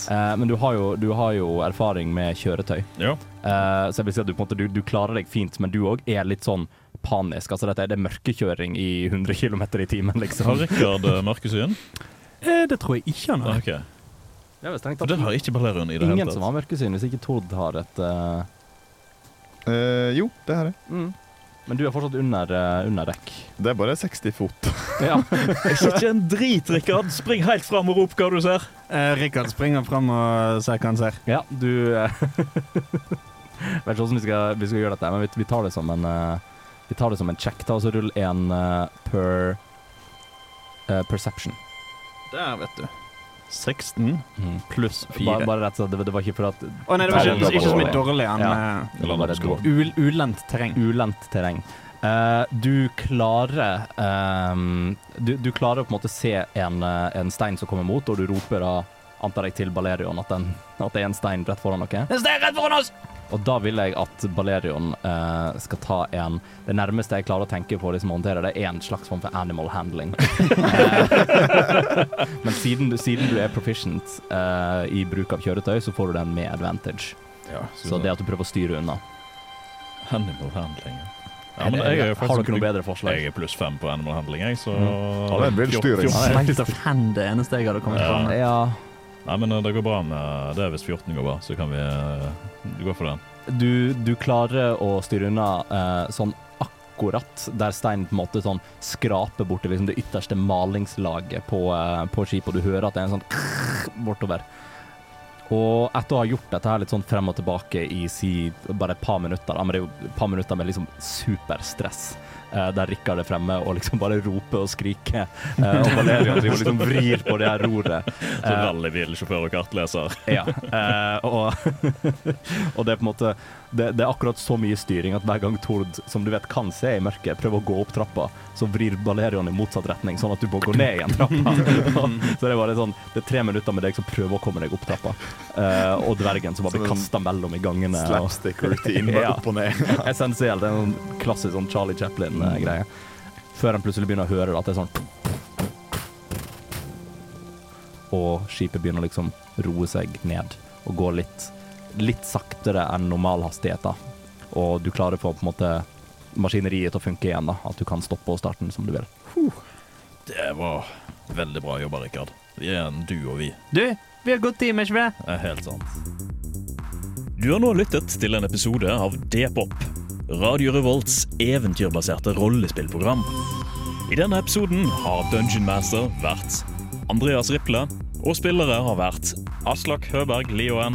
Uh, men du har, jo, du har jo erfaring med kjøretøy. Ja. uh, så jeg vil si at du, på en måte, du, du klarer deg fint, men du òg er litt sånn panisk. Altså, dette er det mørkekjøring i 100 km i timen, liksom. Har. Rikard eh, mørkesyn? Eh, det tror jeg ikke han har. Okay. Det er det har ikke Balerion i det hele tatt. ingen som har mørkesyn, hvis ikke Tord har et uh... Eh, jo, det har jeg. mm. Men du er fortsatt under, uh, under dekk. Det er bare 60 fot. Ja. Jeg ser ikke en drit, Rikard. Spring helt fram og rop hva du ser. Eh, Rikard springer fram og ser hva han ser. ja, du uh, Vet ikke hvordan vi skal, vi skal gjøre dette, men vi, vi tar det som en uh, Vi tar det som en check. Ta og så Rull én eh, per perception. Der, vet du. 16 pluss Bare, 4. bare rett og slett, det, det var ikke for at Å nei, det var ikke, ikke så mye dårlig. enn Ja. eh, bare ul, ulendt terreng. ulendt terreng. Uh, du klarer um, du, du klarer å på en måte se en, en stein som kommer mot, og du roper da, antar jeg, til Balerion at, den, at det er en stein rett foran dere. En stein rett foran oss! Og da vil jeg at Balerion eh, skal ta en Det nærmeste jeg klarer å tenke på liksom, å håndtere det, er en slags form for animal handling. Men siden du, siden du er proficient eh, i bruk av kjøretøy, så får du den med advantage. Ja, Så det at du prøver å styre unna. Animal handling. Ja, Ja, men jeg er jo har faktisk dere noe bedre forslag? Jeg er pluss fem på animal handling, jeg, så Ja, det er en villstyring. Fjort- Sleight of hand det eneste jeg hadde kommet Ja. fram med. Ja, Nei, men eh, det går bra med det hvis 14 går bra, så kan vi eh, gå for den. du, du klarer å styre unna eh, sånn akkurat der steinen på en måte sånn skraper borti liksom det ytterste malingslaget på, eh, på skipet, og du hører at det er en sånn bortover. Og etter å ha gjort dette her litt sånn frem og tilbake i si bare et par minutter, da, men det er jo et par minutter med liksom superstress, eh, der Rikard er fremme og liksom bare roper og skriker, eh, og Valerian driver liksom vrir på det her roret. Så rallybilsjåfør rallybil, sjåfør og kartleser. ja, eh, og, og det er på en måte det, det er akkurat så mye styring at hver gang Tord, som du vet kan se i mørket, prøver å gå opp trappa, så vrir Balerion i motsatt retning, sånn at du må gå ned igjen trappa. så det er bare sånn Det er tre minutter med deg som prøver å komme deg opp trappa, uh, og dvergen som bare blir Som kasta mellom i gangene. Slapstick routine, bare Ja. opp og ned. Essensielt. Det er en sånn klassisk sånn Charlie Chaplin-greie. Før han plutselig begynner å høre at det er sånn Og skipet begynner liksom roe seg ned og gå litt, litt saktere enn normal hastighet. Og du klarer å få på en måte maskineriet til å funke igjen. da. At du kan stoppe og starte den som du vil. Det var veldig bra jobba, Rikard. Vi er en du og vi. Du, vi har gått time, ikke vi? Det er helt sant. Du har nå lyttet til en episode av D-pop, Radio Revolts eventyrbaserte rollespillprogram. I denne episoden har Dungeon Master vært Andreas Riple, og spillere har vært Aslak Høberg Lioen,